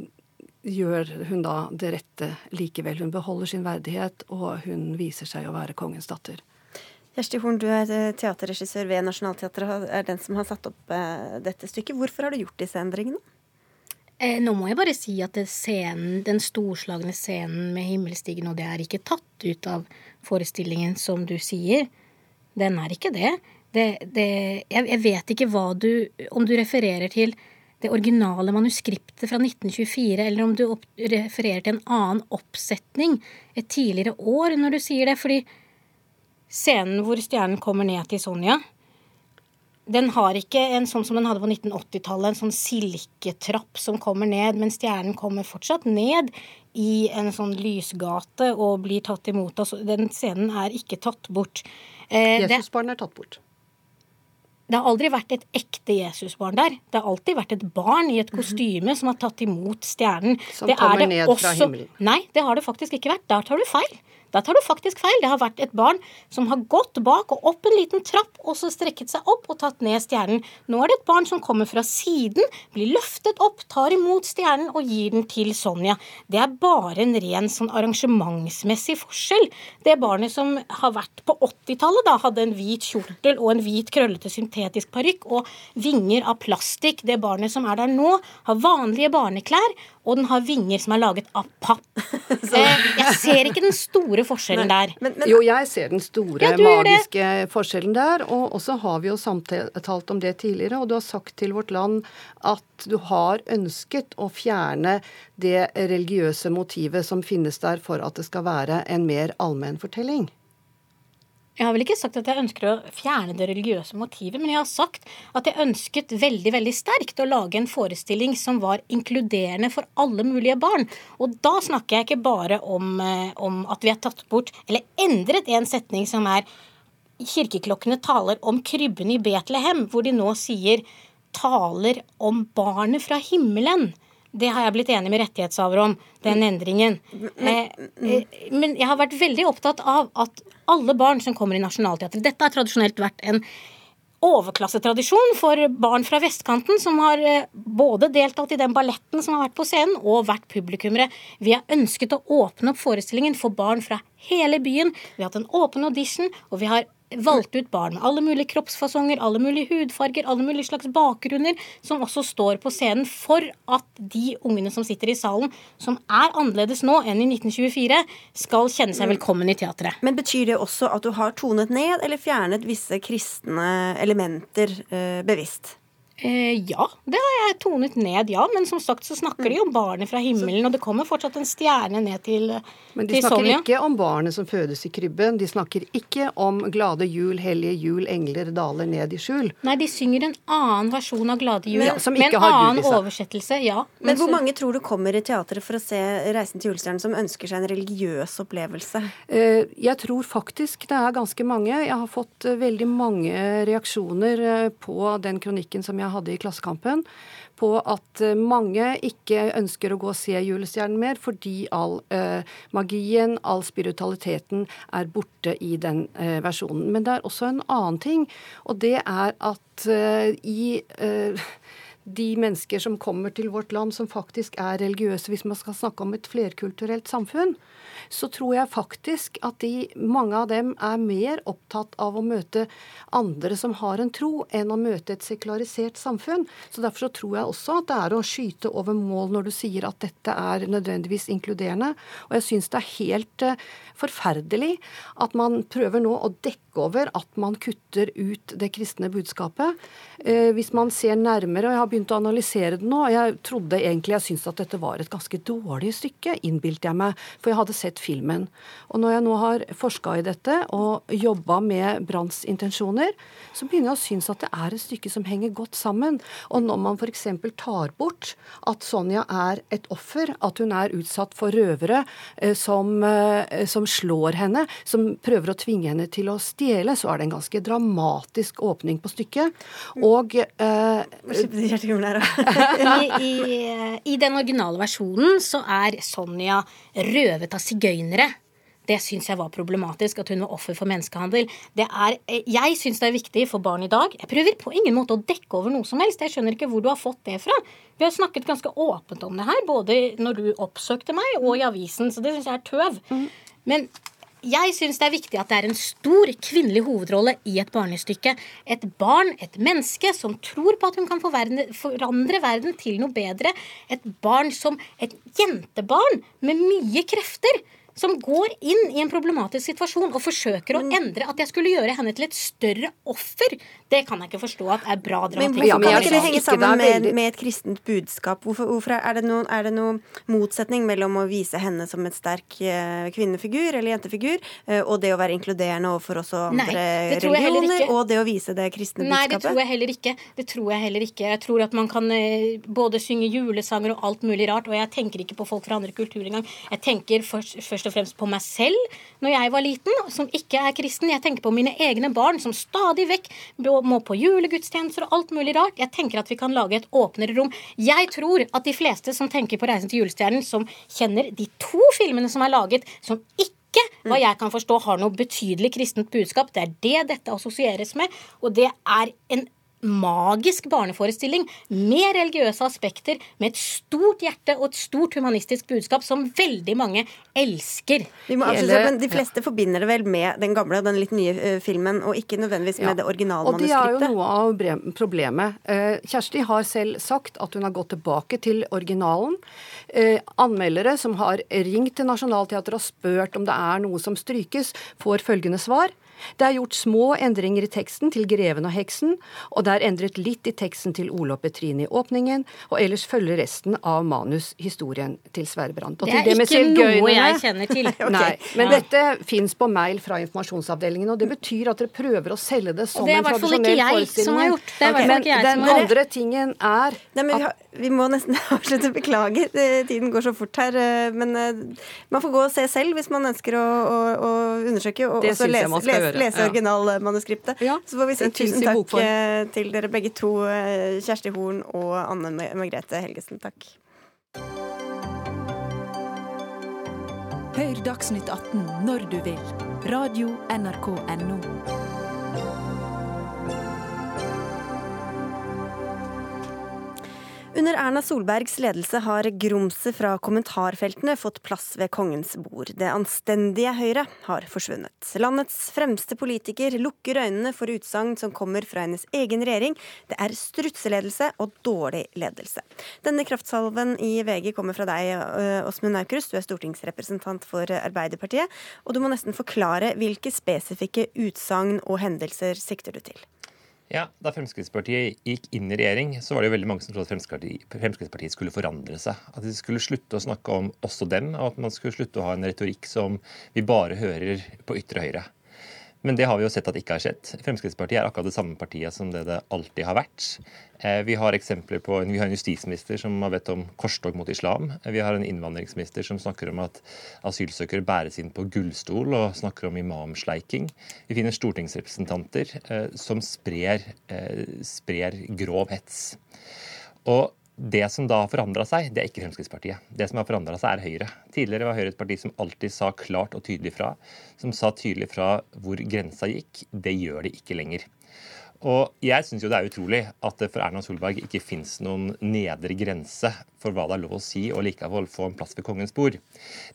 gjør hun da det rette likevel. Hun beholder sin verdighet, og hun viser seg å være kongens datter. Kjersti Horn, du er eh, teaterregissør ved Nationaltheatret, er den som har satt opp eh, dette stykket. Hvorfor har du gjort disse endringene? Eh, nå må jeg bare si at scenen, den storslagne scenen med himmelstigen, og det er ikke tatt ut av forestillingen, som du sier. Den er ikke det. det, det jeg, jeg, vet ikke hva du Om du refererer til det originale manuskriptet fra 1924, eller om du opp, refererer til en annen oppsetning et tidligere år når du sier det. fordi Scenen hvor stjernen kommer ned til Sonja, den har ikke en sånn som den hadde på 1980-tallet, en sånn silketrapp som kommer ned, men stjernen kommer fortsatt ned i en sånn lysgate og blir tatt imot. Altså, den scenen er ikke tatt bort. Eh, Jesusbarn er tatt bort. Det har aldri vært et ekte Jesusbarn der. Det har alltid vært et barn i et mhm. kostyme som har tatt imot stjernen. Som det kommer ned også... fra himmelen. Nei, det har det faktisk ikke vært. Der tar du feil. Da tar du faktisk feil. Det har vært et barn som har gått bak og opp en liten trapp, og så strekket seg opp og tatt ned stjernen. Nå er det et barn som kommer fra siden, blir løftet opp, tar imot stjernen og gir den til Sonja. Det er bare en ren sånn arrangementsmessig forskjell. Det barnet som har vært på 80-tallet, da, hadde en hvit kjortel og en hvit, krøllete syntetisk parykk og vinger av plastikk. Det barnet som er der nå, har vanlige barneklær og den har vinger som er laget av papp. *laughs* Eh, jeg ser ikke den store forskjellen der. Men, men, jo, jeg ser den store ja, magiske forskjellen der. Og så har vi jo samtalt om det tidligere, og du har sagt til Vårt Land at du har ønsket å fjerne det religiøse motivet som finnes der for at det skal være en mer allmenn fortelling. Jeg har vel ikke sagt at jeg ønsker å fjerne det religiøse motivet, men jeg har sagt at jeg ønsket veldig veldig sterkt å lage en forestilling som var inkluderende for alle mulige barn. Og da snakker jeg ikke bare om, eh, om at vi har tatt bort, eller endret en setning som er Kirkeklokkene taler om krybben i Betlehem, hvor de nå sier taler om barnet fra himmelen. Det har jeg blitt enig med rettighetshaver om, den endringen. Men, eh, men jeg har vært veldig opptatt av at alle barn som kommer i Nationaltheatret Dette har tradisjonelt vært en overklassetradisjon for barn fra vestkanten som har eh, både deltatt i den balletten som har vært på scenen, og vært publikummere. Vi har ønsket å åpne opp forestillingen for barn fra hele byen. Vi har hatt en åpen audition, og vi har valgt ut barn med alle mulige kroppsfasonger, alle mulige hudfarger, alle mulige slags bakgrunner, som også står på scenen for at de ungene som sitter i salen, som er annerledes nå enn i 1924, skal kjenne seg velkommen i teatret. Men betyr det også at du har tonet ned eller fjernet visse kristne elementer eh, bevisst? Eh, ja, det har jeg tonet ned, ja. Men som sagt så snakker de om barnet fra himmelen, og det kommer fortsatt en stjerne ned til Sonja. Men de snakker Sonja. ikke om barnet som fødes i krybben. De snakker ikke om glade jul, hellige jul, engler daler ned i skjul. Nei, de synger en annen versjon av Glade jul, men, med en annen oversettelse, ja. Men, men hvor så... mange tror du kommer i teatret for å se Reisen til julestjernen som ønsker seg en religiøs opplevelse? Eh, jeg tror faktisk det er ganske mange. Jeg har fått eh, veldig mange reaksjoner på den kronikken som jeg hadde i Klassekampen, på at eh, mange ikke ønsker å gå og se julestjernen mer fordi all eh, magien, all spiritualiteten er borte i den eh, versjonen. Men det er også en annen ting, og det er at eh, i eh, de mennesker som kommer til vårt land som faktisk er religiøse, hvis man skal snakke om et flerkulturelt samfunn, så tror jeg faktisk at de, mange av dem er mer opptatt av å møte andre som har en tro, enn å møte et sekularisert samfunn. Så Derfor så tror jeg også at det er å skyte over mål når du sier at dette er nødvendigvis inkluderende. Og jeg syns det er helt uh, forferdelig at man prøver nå å dekke over at man kutter ut det kristne budskapet. Uh, hvis man ser nærmere, og jeg har begynt å analysere det nå. og Jeg trodde egentlig jeg syntes at dette var et ganske dårlig stykke, innbilte jeg meg, for jeg hadde sett filmen. Og når jeg nå har forska i dette og jobba med Branns intensjoner, så begynner jeg å synes at det er et stykke som henger godt sammen. Og når man f.eks. tar bort at Sonja er et offer, at hun er utsatt for røvere eh, som, eh, som slår henne, som prøver å tvinge henne til å stjele, så er det en ganske dramatisk åpning på stykket. Og eh, *laughs* I, i, I den originale versjonen så er Sonja røvet av sigøynere. Det syns jeg var problematisk, at hun var offer for menneskehandel. Det er, jeg syns det er viktig for barn i dag. Jeg prøver på ingen måte å dekke over noe som helst. Jeg skjønner ikke hvor du har fått det fra. Vi har snakket ganske åpent om det her, både når du oppsøkte meg og i avisen, så det syns jeg er tøv. Men jeg syns det er viktig at det er en stor kvinnelig hovedrolle i et barnestykke. Et barn, et menneske, som tror på at hun kan forandre verden til noe bedre. Et barn som et jentebarn med mye krefter som går inn i en problematisk situasjon og forsøker å endre at jeg skulle gjøre henne til et større offer, det kan jeg ikke forstå at er bra dramatikk. Men hvorfor kan ikke det henge sammen med, med, et kristent budskap? Hvorfor, hvorfor er, det noen, er, det noen, motsetning mellom å vise henne som et sterk uh, kvinnefigur eller jentefigur, uh, og det å være inkluderende overfor også andre Nei, religioner, og det å vise det kristne budskapet? Nei, det tror jeg heller ikke. Det tror jeg heller ikke. Jeg tror at man kan uh, både synge julesanger og alt mulig rart, og jeg tenker ikke på folk fra andre kulturer engang. Jeg tenker først, først først og fremst på meg selv når jeg var liten, som ikke er kristen. Jeg tenker på mine egne barn som stadig vekk må på julegudstjenester og alt mulig rart. Jeg tenker at vi kan lage et åpnere rom. Jeg tror at de fleste som tenker på Reisen til julestjernen, som kjenner de to filmene som er laget, som ikke hva jeg kan forstå, har noe betydelig kristent budskap. Det er det dette assosieres med, og det er en magisk barneforestilling med religiøse aspekter, med et stort hjerte og et stort humanistisk budskap som veldig mange elsker. Vi må avslutte, men De fleste ja. forbinder det vel med den gamle og den litt nye uh, filmen, og ikke nødvendigvis med ja. det originalmanuskriptet. Og det er jo noe av problemet. Uh, Kjersti har selv sagt at hun har gått tilbake til originalen. Uh, anmeldere som har ringt til Nationaltheatret og spurt om det er noe som strykes, får følgende svar. Det er gjort små endringer i teksten til Greven og heksen, og det er endret litt i teksten til Ole og Petrine i åpningen, og ellers følger resten av manus historien til Sverre Brandt. Det er det ikke noe jeg kjenner til. *laughs* okay. Nei, men ja. dette fins på mail fra informasjonsavdelingen, og det betyr at dere prøver å selge det som en tradisjonell forestilling. Okay. Men den andre tingen er Nei, vi, har, vi, må nesten *laughs* avslutte. Beklager, tiden går så fort her. Eh, men eh, man får gå og se selv hvis man ønsker å, å, å undersøke. Og det også lese, lese, lese originalmanuskriptet. Ja. Så får vi si tusen takk eh, til dere begge to, eh, Kjersti Horn og Anne Margrethe Helgesen. Takk. Hør Dagsnytt 18 når du vil. Radio NRK Radio.nrk.no. Under Erna Solbergs ledelse har grumset fra kommentarfeltene fått plass ved kongens bord. Det anstendige Høyre har forsvunnet. Landets fremste politiker lukker øynene for utsagn som kommer fra hennes egen regjering. Det er strutseledelse og dårlig ledelse. Denne kraftsalven i VG kommer fra deg, Åsmund Aukrust. Du er stortingsrepresentant for Arbeiderpartiet. Og du må nesten forklare hvilke spesifikke utsagn og hendelser sikter du til? Ja, Da Fremskrittspartiet gikk inn i regjering, så var det jo veldig mange som trodde at Fremskrittspartiet, Fremskrittspartiet skulle forandre seg. At de skulle slutte å snakke om også dem, og at man skulle slutte å ha en retorikk som vi bare hører på ytre høyre. Men det har vi jo sett at ikke har skjedd. Fremskrittspartiet er akkurat det samme partiet som det det alltid har vært. Eh, vi har eksempler på, vi har en justisminister som har bedt om korstog mot islam. Vi har en innvandringsminister som snakker om at asylsøkere bæres inn på gullstol og snakker om imamsleiking. Vi finner stortingsrepresentanter eh, som sprer, eh, sprer grov hets. Og det som da har forandra seg, det er ikke Fremskrittspartiet. Det som har forandra seg, er Høyre. Tidligere var Høyre et parti som alltid sa klart og tydelig fra. Som sa tydelig fra hvor grensa gikk. Det gjør det ikke lenger. Og jeg syns jo det er utrolig at det for Erna Solberg ikke fins noen nedre grense for hva det er lov å si og likevel få en plass ved kongens bord.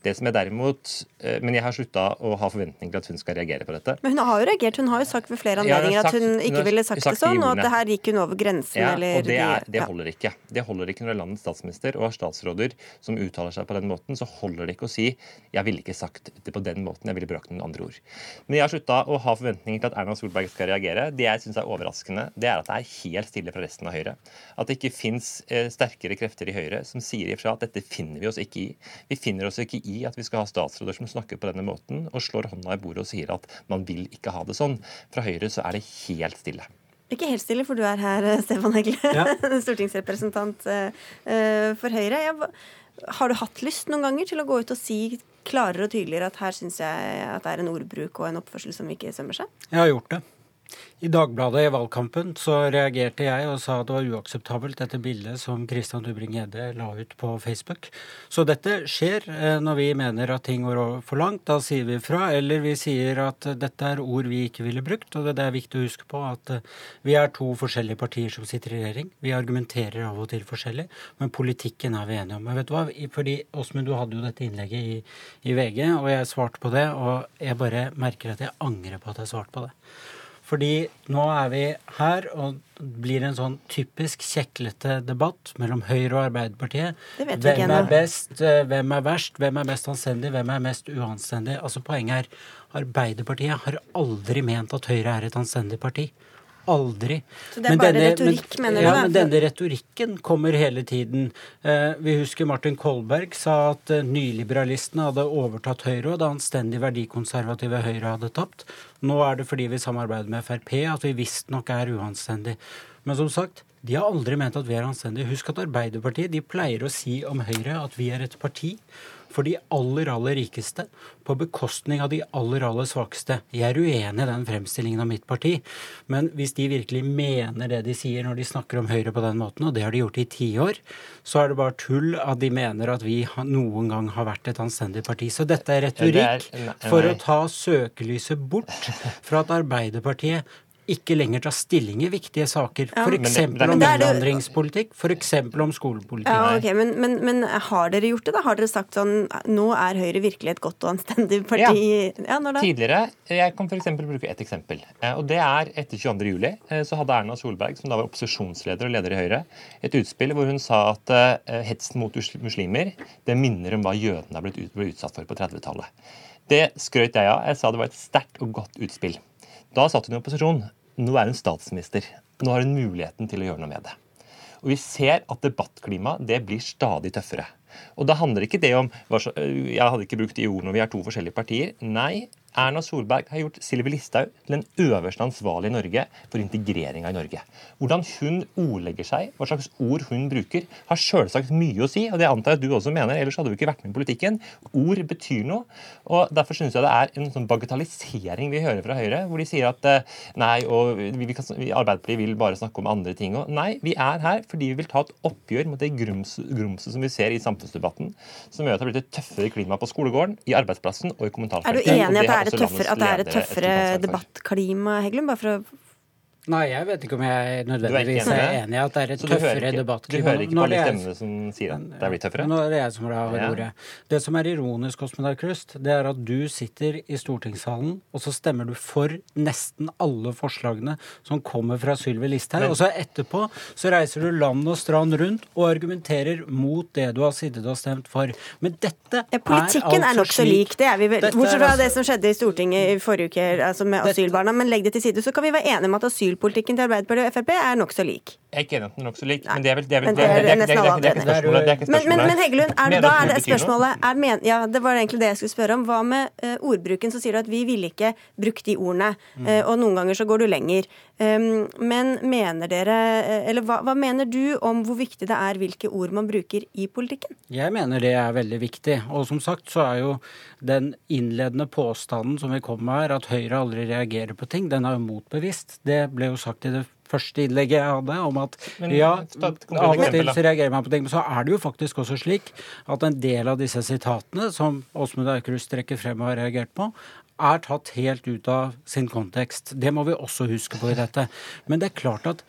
Det som er derimot, eh, Men jeg har slutta å ha forventninger til at hun skal reagere på dette. Men hun har jo reagert. Hun har jo sagt ved flere hun anledninger at sagt- hun hun ikke har ville sagt sagt det sånn, og at det her gikk hun over grensen, Ja, eller og det, er, det holder ikke. Det holder ikke når det er landets statsminister og har statsråder som uttaler seg på den måten. Så holder det ikke å si 'jeg ville ikke sagt det på den måten', jeg ville brakt noen andre ord. Men jeg har slutta å ha forventninger til at Erna Solberg skal reagere. Det jeg syns er overraskende, det er at det er helt stille fra resten av Høyre. At det ikke fins eh, sterkere krefter i Høyre som sier ifra at dette finner vi oss ikke i. Vi finner oss ikke i at vi skal ha statsråder som snakker på denne måten og slår hånda i bordet og sier at man vil ikke ha det sånn. Fra Høyre så er det helt stille. Ikke helt stille, for du er her, eh, Stefan Hegle, Ja. *laughs* stortingsrepresentant eh, eh, for Høyre. Jeg, har du hatt lyst noen ganger til å gå ut og si klarere og tydeligere at her syns jeg at det er en ordbruk og en oppførsel som ikke sømmer seg? Jeg har gjort det. I Dagbladet i valgkampen så reagerte jeg og sa at det var uakseptabelt, dette bildet som Christian Dubring-Gjedde la ut på Facebook. Så dette skjer eh, når vi mener at ting går for langt. Da sier vi fra. Eller vi sier at dette er ord vi ikke ville brukt. Og det det er viktig å huske på at eh, vi er to forskjellige partier som sitter i regjering. Vi argumenterer av og til forskjellig, men politikken er vi enige om. Men vet du hva? Fordi Åsmund, du hadde jo dette innlegget i, i VG, og jeg svarte på det. Og jeg bare merker at jeg angrer på at jeg svarte på det. Fordi nå er vi her, og blir en sånn typisk kjeklete debatt mellom Høyre og Arbeiderpartiet. Hvem er best, eh, hvem er verst, hvem er mest anstendig, hvem er mest uanstendig? Altså Poenget er Arbeiderpartiet har aldri ment at Høyre er et anstendig parti. Aldri. Så det er bare retorikk, mener du Ja, men denne retorikken kommer hele tiden. Eh, vi husker Martin Kolberg sa at eh, nyliberalistene hadde overtatt Høyre, og det anstendig verdikonservative Høyre hadde tapt. Nå er det fordi vi samarbeider med Frp at vi visstnok er uanstendig. Men som sagt, de har aldri ment at vi er anstendige. Husk at Arbeiderpartiet de pleier å si om Høyre at vi er et parti for de aller, aller rikeste, på bekostning av de aller, aller svakeste. Jeg er uenig i den fremstillingen av mitt parti, men hvis de virkelig mener det de sier når de snakker om Høyre på den måten, og det har de gjort i tiår, så er det bare tull at de mener at vi noen gang har vært et anstendig parti. Så dette er retorikk for å ta søkelyset bort fra at Arbeiderpartiet ikke lenger tar stilling i viktige saker. Ja. F.eks. Om innvandringspolitikk, f.eks. om skolepolitikk. Ja, okay, men, men, men har dere gjort det, da? Har dere sagt sånn Nå er Høyre virkelig et godt og anstendig parti? Ja, når da? Tidligere, Jeg kan eksempel bruke ett eksempel. eh, og Det er etter 22. juli. eh, Så hadde Erna Solberg, som da var opposisjonsleder og leder i Høyre, et utspill hvor hun sa at eh, hetsen mot muslimer det minner om hva jødene ble utsatt for på 30-tallet. Det skrøt jeg av. Jeg sa det var et sterkt og godt utspill. Da satt hun i opposisjon. Nå er hun statsminister. Nå har hun muligheten til å gjøre noe med det. Og vi ser at debattklimaet blir stadig tøffere. Og da handler ikke det om øh, Jeg hadde ikke brukt de ordene vi er to forskjellige partier. Nei, Erna Solberg har gjort Sylvi Listhaug til den øverste ansvarlige i Norge for integreringa i Norge. Hvordan hun ordlegger seg, hva slags ord hun bruker, har selvsagt mye å si. Og det antar jeg at du også mener, ellers hadde du ikke vært med i politikken. Ord betyr noe. Og derfor syns jeg det er en sånn bagatellisering vi hører fra Høyre, hvor de sier at eh, nei, og vi, vi kan, vi, Arbeiderpartiet vil bare snakke om andre ting. Og nei, vi er her fordi vi vil ta et oppgjør mot det grums, grumset som vi ser i samfunnsdebatten, som gjør at det har blitt et tøffere klima på skolegården, i arbeidsplassen og i Er kommentarfeltet. du enig at det er det er et tøffere debattklima, Heggelund? Bare for å Nei, jeg vet ikke om jeg nødvendigvis er er enig i at det er et tøffere debattklima. Du hører ikke på er alle stemmene som sier at det er blitt tøffere? Nå er det jeg som har Ja. ordet. Det som er ironisk, Åsmund Krust, det er at du sitter i stortingssalen, og så stemmer du for nesten alle forslagene som kommer fra Sylvi Listhaug, og så etterpå så reiser du land og strand rundt og argumenterer mot det du har sittet og stemt for. Men dette Politikken er altså nokså lik. Det er vi vel, bortsett er fra altså- det som skjedde i Stortinget i forrige uke altså med asylbarna. Men legg det til side. Så kan vi være enige om at asylpolitikken til Arbeiderpartiet og Frp er nokså lik. Jeg er ikke enig at den er nokså lik, men det er vel det er vel- Men det er- det er det er- er- er- er ikke spørsmålet. Men, men, men Heggelund, er, da er det spørsmålet er, men, Ja, det var egentlig det jeg skulle spørre om. Hva med uh, ordbruken? Så sier du at vi ville ikke brukt de ordene. Eh, og noen ganger så går du lenger. Um, men mener dere eh, Eller hva, hva mener du om hvor viktig det er hvilke ord man bruker i politikken? Jeg mener det er veldig viktig. Og som sagt så er jo den innledende påstanden som vi kom med her, at Høyre aldri reagerer på ting, den er jo motbevisst. Det ble jo sagt i det første innlegget jeg hadde, om at Men, ja, av og til reagerer man på ting. Men så er det jo faktisk også slik at en del av disse sitatene som Åsmund Aukrust trekker frem og har reagert på, er tatt helt ut av sin kontekst. Det må vi også huske på i dette. Men det er klart at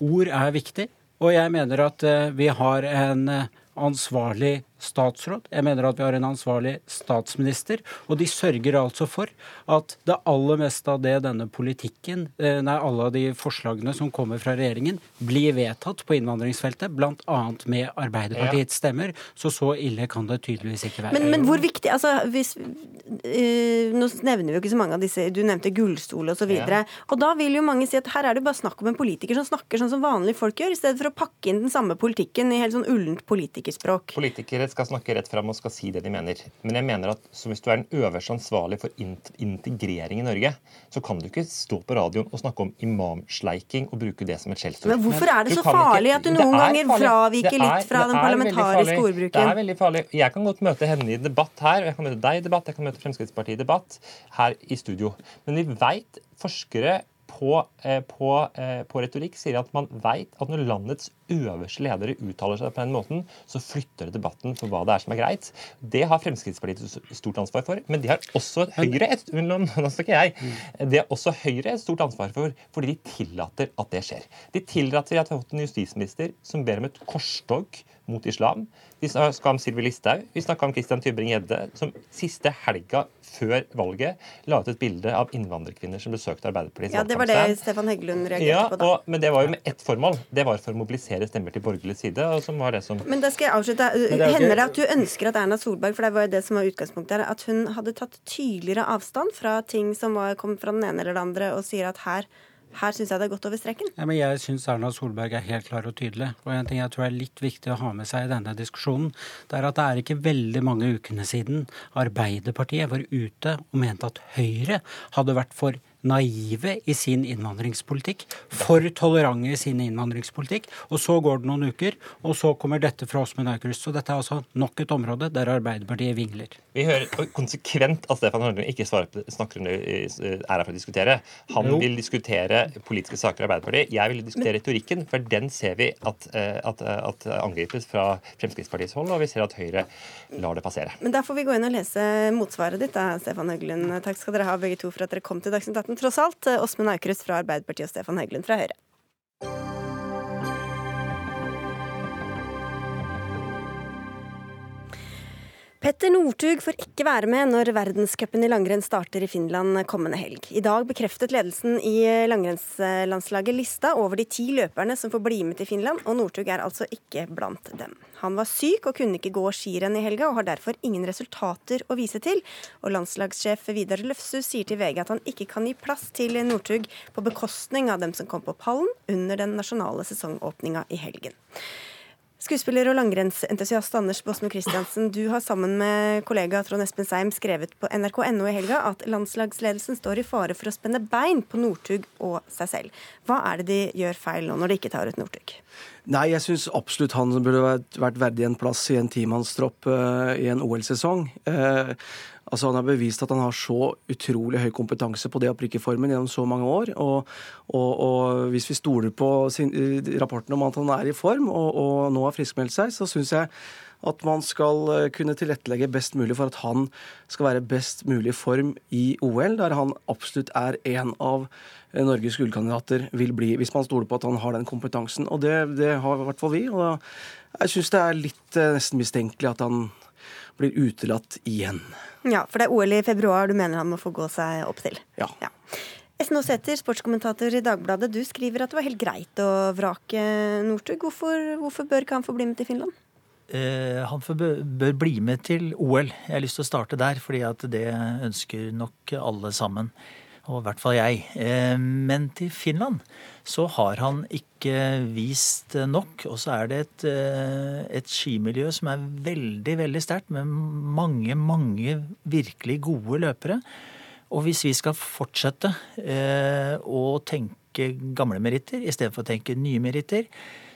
ord er viktig. Og jeg mener at eh, vi har en eh, ansvarlig statsråd, jeg mener at vi har en ansvarlig statsminister, og de sørger altså for at det aller meste av det denne politikken, eh, nei, alle av de forslagene som kommer fra regjeringen, blir vedtatt på innvandringsfeltet, bl.a. med Arbeiderpartiets stemmer. Så så ille kan det tydeligvis ikke være. Men, men hvor viktig altså, hvis, øh, Nå nevner vi jo ikke så mange av disse Du nevnte gullstol osv. Og, så Ja. og da vil jo mange si at her er det bare snakk om en politiker som snakker sånn som vanlige folk gjør, i stedet for å pakke inn den samme politikken i helt sånn ullent politikerspråk. Politikere skal snakke rett fram og skal si det de mener. Men jeg mener at så hvis du er den øverste ansvarlig for integrering i Norge, så kan du ikke stå på radioen og snakke om imamsleiking og bruke det som et skjellsord. Men hvorfor er det så ikke- farlig at du noen er ganger fraviker er- litt fra den parlamentariske ordbruken? Det er veldig farlig. Jeg kan godt møte henne i debatt her, og jeg kan møte deg i debatt, jeg kan møte Fremskrittspartiet i debatt her i studio. Men vi veit forskere på, eh, på, eh, på retorikk sier at man veit at når landets øverste ledere uttaler seg på den måten, så flytter det debatten for hva det er som er greit. Det har Fremskrittspartiet stort ansvar for, men det har også Høyre et. *laughs* Det har også Høyre et stort ansvar for, fordi de tillater at det skjer. De tillater at vi har fått en justisminister som ber om et korstog mot islam. Vi snakka om Sylvi Listhaug. Vi snakka om Christian Tybring-Gjedde, som siste helga før valget la ut et bilde av innvandrerkvinner som besøkte Arbeiderpartiet. Ja, det var det Stefan Heggelund reagerte ja, på da. og, men det var jo med ett formål. Det var for å mobilisere stemmer til borgerlig side. og som var det som... Men da skal jeg avslutte. Det er Hender det at du ønsker at Erna Solberg for det var jo det som var utgangspunktet her, at hun hadde tatt tydeligere avstand fra ting som var, kom fra den ene eller den andre, og sier at her, her syns jeg det er gått over streken? Ja, men jeg syns Erna Solberg er helt klar og tydelig. Og en ting jeg tror er litt viktig å ha med seg i denne diskusjonen, det er at det er ikke veldig mange ukene siden Arbeiderpartiet var ute og mente at Høyre hadde vært for naive i sin innvandringspolitikk, for tolerante i sin innvandringspolitikk. Og så går det noen uker, og så kommer dette fra Åsmund Aukrust. Så dette er altså nok et område der Arbeiderpartiet vingler. Vi hører konsekvent at Stefan Hørnlund ikke svarer på, snakker om det, er her for å diskutere. Han Jo. vil diskutere politiske saker i Arbeiderpartiet. Jeg vil diskutere retorikken, for den ser vi at, eh, at, at angripes fra Fremskrittspartiets hold, og vi ser at Høyre lar det passere. Men da får vi gå inn og lese motsvaret ditt, da, Stefan Høglund. Takk skal dere ha begge to for at dere kom til Dagsnytt 18, tross alt. Åsmund Aukrust fra Arbeiderpartiet og Stefan Heggelund fra Høyre. Petter Northug får ikke være med når verdenscupen i langrenn starter i Finland kommende helg. I dag bekreftet ledelsen i langrennslandslaget lista over de ti løperne som får bli med til Finland, og Northug er altså ikke blant dem. Han var syk og kunne ikke gå skirenn i helga, og har derfor ingen resultater å vise til. Og landslagssjef Vidar Løfshus sier til VG at han ikke kan gi plass til Northug på bekostning av dem som kom på pallen under den nasjonale sesongåpninga i helgen. Skuespiller og langrennsentusiast Anders Båsmo Christiansen, du har sammen med kollega Trond Espen Seim skrevet på nrk.no i helga at landslagsledelsen står i fare for å spenne bein på Northug og seg selv. Hva er det de gjør feil nå, når de ikke tar ut Northug? Nei, jeg syns absolutt han burde vært, verdig en plass i en timannstropp uh, i en OL-sesong. Uh, altså Han har bevist at han har så utrolig høy kompetanse på det å prikke formen gjennom så mange år. Og, og, og hvis vi stoler på sin, uh, rapporten om at han er i form og, og nå har friskmeldt seg, så syns jeg at man skal kunne tilrettelegge best mulig for at han skal være best mulig i form i OL, der han absolutt er en av Norges gullkandidater vil bli, hvis man stoler på at han har den kompetansen. Og det, det har i hvert fall vi. Og jeg syns det er litt nesten mistenkelig at han blir utelatt igjen. Ja, for det er OL i februar du mener han må få gå seg opp til? Ja. ja. Esten Aasæter, sportskommentator i Dagbladet. Du skriver at det var helt greit å vrake Northug. Hvorfor, hvorfor bør ikke han få bli med til Finland? Eh, han bør, bør bli med til OL. Jeg har lyst til å starte der, fordi at det ønsker nok alle sammen. Og i hvert fall jeg. Eh, men til Finland så har han ikke vist nok. Og så er det et, eh, et skimiljø som er veldig, veldig sterkt, med mange, mange virkelig gode løpere. Og hvis vi skal fortsette eh, å tenke gamle meritter istedenfor å tenke nye meritter,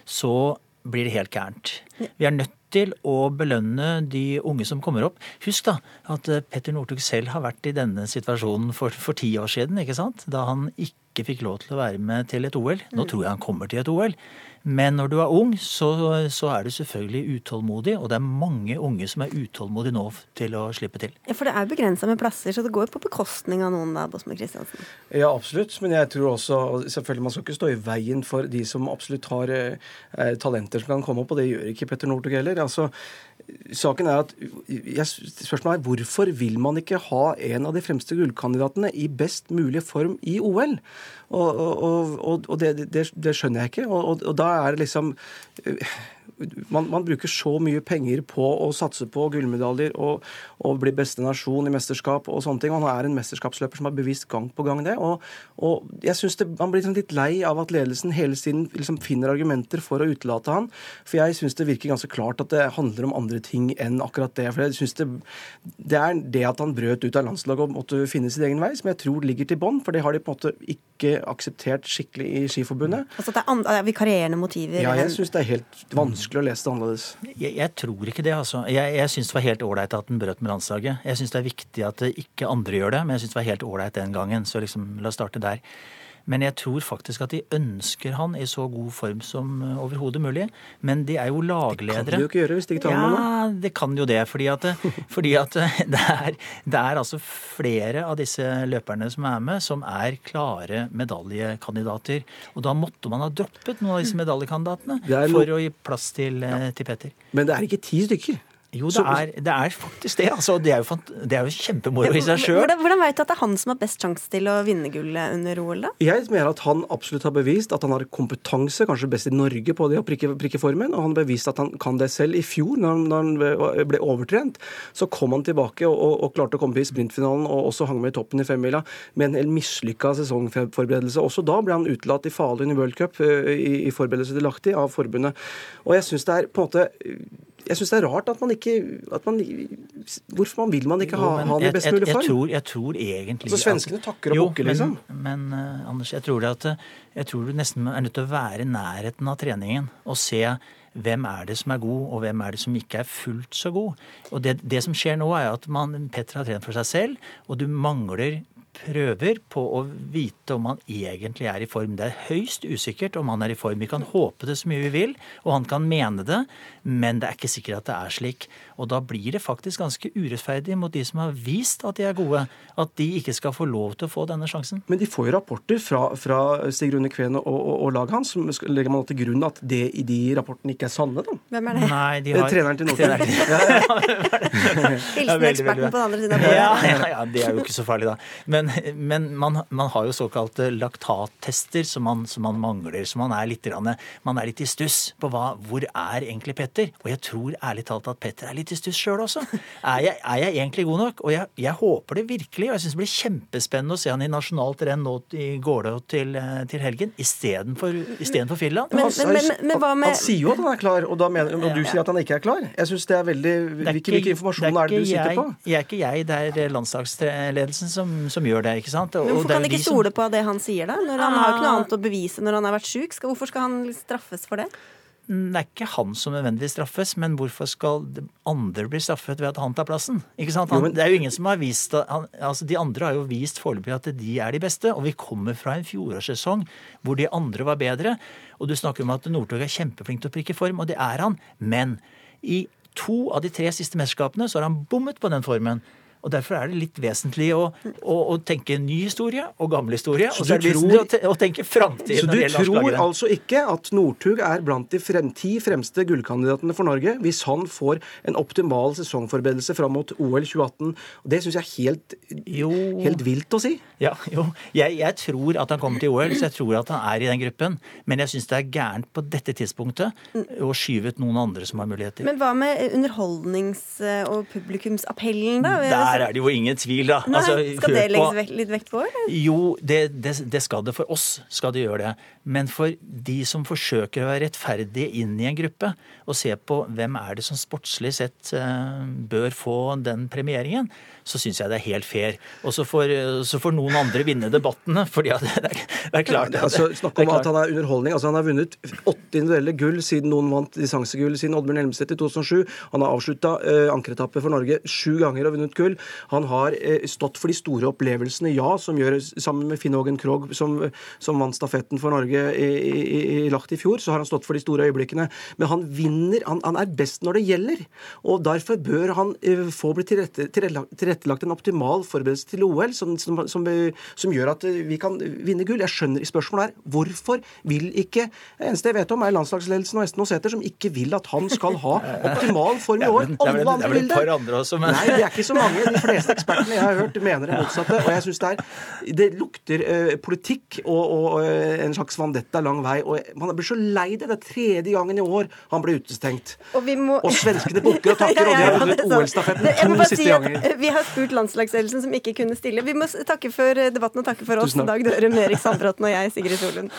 så blir det helt gærent. Vi er nødt til å belønne de unge som kommer opp. Husk da at Petter Northug selv har vært i denne situasjonen for, for ti år siden, ikke sant? da han ikke ikke fikk lov til å være med til et OL. Nå tror jeg han kommer til et OL. Men når du er ung, så, så, er du selvfølgelig utålmodig, og det er mange unge som er utålmodige nå til å slippe til. Ja, For det er begrensa med plasser, så det går på bekostning av noen da, Bosme Christiansen? Ja, absolutt. Men jeg tror også selvfølgelig man skal ikke stå i veien for de som absolutt har eh, talenter som kan komme opp, og det gjør ikke Petter Northug heller. Altså, Saken er at jeg, Spørsmålet er hvorfor vil man ikke ha en av de fremste gullkandidatene i best mulig form i OL? Og, og, og, og det, det, det, skjønner jeg ikke. Og, da er det liksom man, man, bruker så mye penger på å satse på gullmedaljer og, og, bli beste nasjon i mesterskap og sånne ting. Han er en mesterskapsløper som har bevist gang på gang det. Og, og jeg synes det, Man blir liksom litt lei av at ledelsen hele tiden liksom finner argumenter for å utelate han. For jeg syns det virker ganske klart at det handler om andre ting enn akkurat det. For jeg synes det, det er det at han brøt ut av landslaget og måtte finne sin egen vei, som jeg tror ligger til bånn. For det har de på en måte ikke akseptert skikkelig i Skiforbundet. Altså at det er vikarierende motiver? Ja, jeg syns det er helt vanskelig å lese det annerledes. Jeg, jeg tror ikke det, altså. Jeg, jeg syns det var helt ålreit at den brøt med landslaget. Jeg syns det er viktig at ikke andre gjør det, men jeg syns det var helt ålreit den gangen. Så liksom, la oss starte der. Men jeg tror faktisk at de ønsker han i så god form som eh, overhodet mulig. Men de er jo lagledere. Det kan de jo ikke gjøre hvis de ikke tar med. Ja, det kan jo det. Fordi at, *laughs* fordi at det, er, det, er, altså flere av disse løperne som er med, som er klare medaljekandidater. Og da måtte man ha droppet noen av disse medaljekandidatene for å gi plass til, ja. til Petter. Men det er ikke ti stykker. Jo, det er, det er, faktisk det. Altså, det, er jo, det er jo kjempemoro i seg sjøl. Hvordan, hvordan vet du at det er han som har best sjanse til å vinne gullet under OL, da? Jeg mener at han absolutt har bevist at han har kompetanse, kanskje best i Norge, på det å prikke, prikke formen. Og han har bevist at han kan det selv. I fjor, når han, når han ble overtrent, så kom han tilbake og, og, og klarte å komme til sprintfinalen og også hang med i toppen i femmila med en helt mislykka sesongforberedelse. Også da ble han utelatt i Falun i World Cup eh, i, i forberedelse til Lahti av forbundet. Og jeg syns det er på en måte jeg syns det er rart at man ikke at man, Hvorfor vil man ikke ha, han i best mulig form? Jeg, tror, jeg tror egentlig Så svenskene takker og bukker, liksom? Men, men uh, Anders, jeg tror, at, jeg tror du nesten er nødt til å være i nærheten av treningen og se hvem er det som er god, og hvem er det som ikke er fullt så god. Og Det, det som skjer nå, er at man, Petter har trent for seg selv, og du mangler prøver på å vite om han egentlig er i form. Det er høyst usikkert om han er i form. Vi kan håpe det så mye vi vil, og han kan mene det, men det er ikke sikkert at det er slik. Og da blir det faktisk ganske urettferdig mot de som har vist at de er gode, at de ikke skal få lov til å få denne sjansen. Men de får jo rapporter fra, fra Stig Rune Kvene og, og, og laget hans som legger man til grunn at det i de rapportene ikke er sanne, da. Hvem er det? Nei, de har... Treneren til Northug. *laughs* Hilsen eksperten på den andre siden av bordet. Ja, ja, ja, det er jo ikke så farlig, da. Men, men man, man, har jo såkalte laktattester som man, som man mangler. Så man er litt, man er litt i stuss på hva, hvor er egentlig Petter. Og jeg tror ærlig talt at Petter er litt i stuss sjøl også. Er jeg, er jeg, egentlig god nok? Og jeg, jeg håper det virkelig. Og jeg syns det blir kjempespennende å se han i nasjonalt renn nå i Gålå til, til helgen istedenfor Finland. Men, men, men, men, hva med Han sier jo at han er klar, og, da mener, og du sier at han ikke er klar. Jeg synes det er veldig Hvilken informasjon er det du sitter på? Jeg er ikke jeg, det er landslagsledelsen som, som gjør det. ikke sant? Og, Men Hvorfor kan de ikke stole på det han sier, da? Når han har jo ikke noe ah. annet å bevise når han har vært sjuk. Hvorfor skal han straffes for det? Det er ikke han som nødvendigvis straffes, men hvorfor skal andre bli straffet ved at han tar plassen? Ikke sant? Han, det er jo ingen som har vist han, altså De andre har jo vist foreløpig at de er de beste. Og vi kommer fra en fjorårssesong hvor de andre var bedre. Og du snakker om at Northug er kjempeflink til å prikke form, og det er han. Men i to av de tre siste mesterskapene så har han bommet på den formen. Og Derfor er det litt vesentlig å, å, å tenke ny historie og gammel historie. og så er det tror, å, å tenke framtid. Så du tror altså ikke at Northug er blant de frem, ti fremste gullkandidatene for Norge hvis han får en optimal sesongforberedelse fram mot OL 2018? Og Det syns jeg er helt, helt, vilt å si. Ja, jo. Jeg, jeg, tror at han kommer til OL, så jeg tror at han er i den gruppen. Men jeg syns det er gærent på dette tidspunktet å skyve ut noen andre som har muligheter. Men hva med underholdnings- og publikumsappellen, da? Der der er det jo ingen tvil, da. Nei, altså, skal det legges litt vekt på? Eller? Jo, det, det, det, skal det. For oss skal det gjøre det. Men for de som forsøker å være rettferdige inn i en gruppe, og se på hvem er det som sportslig sett uh, bør få den premieringen, så syns jeg det er helt fair. Og så får, så får noen andre vinne debattene, fordi *laughs* det er, det er klart ja, altså, Snakk om at han er underholdning. Altså, han har vunnet åtte individuelle gull siden noen vant distansegull siden Oddbjørn Hjelmstedt i 2007. Han har avslutta uh, ankeretappe for Norge sju ganger og vunnet gull. Han har eh, stått for de store opplevelsene, ja, som gjør sammen med Finn Ågen Krogh, som, som vant stafetten for Norge i, i, i Lagt i fjor, så har han stått for de store øyeblikkene. Men han vinner, han, han er best når det gjelder. Og derfor bør han eh, få bli tilrette, tilrettelagt, tilrettelagt en optimal forberedelse til OL, som, som, som, som gjør at vi kan vinne gull. Jeg skjønner spørsmålet er hvorfor vil ikke Det eneste jeg vet om, er landslagsledelsen og Esten Sæther, som ikke vil at han skal ha optimal form i år. Alle andre vil det. Nei, det er ikke så mange. De fleste ekspertene jeg har hørt, mener det motsatte. Og jeg syns det er Det lukter uh, politikk og, og uh, en slags vandetta lang vei. Og man blir så lei det. Det er tredje gangen i år han ble utestengt. Og, må... og svenskene bukker og takker, og de har *laughs* vunnet OL-stafetten to siste ganger. Vi har spurt landslagsledelsen som ikke kunne stille. Vi må takke for debatten og takke for oss, Dag Dørum, Erik Sandbråten og jeg, Sigrid Solund.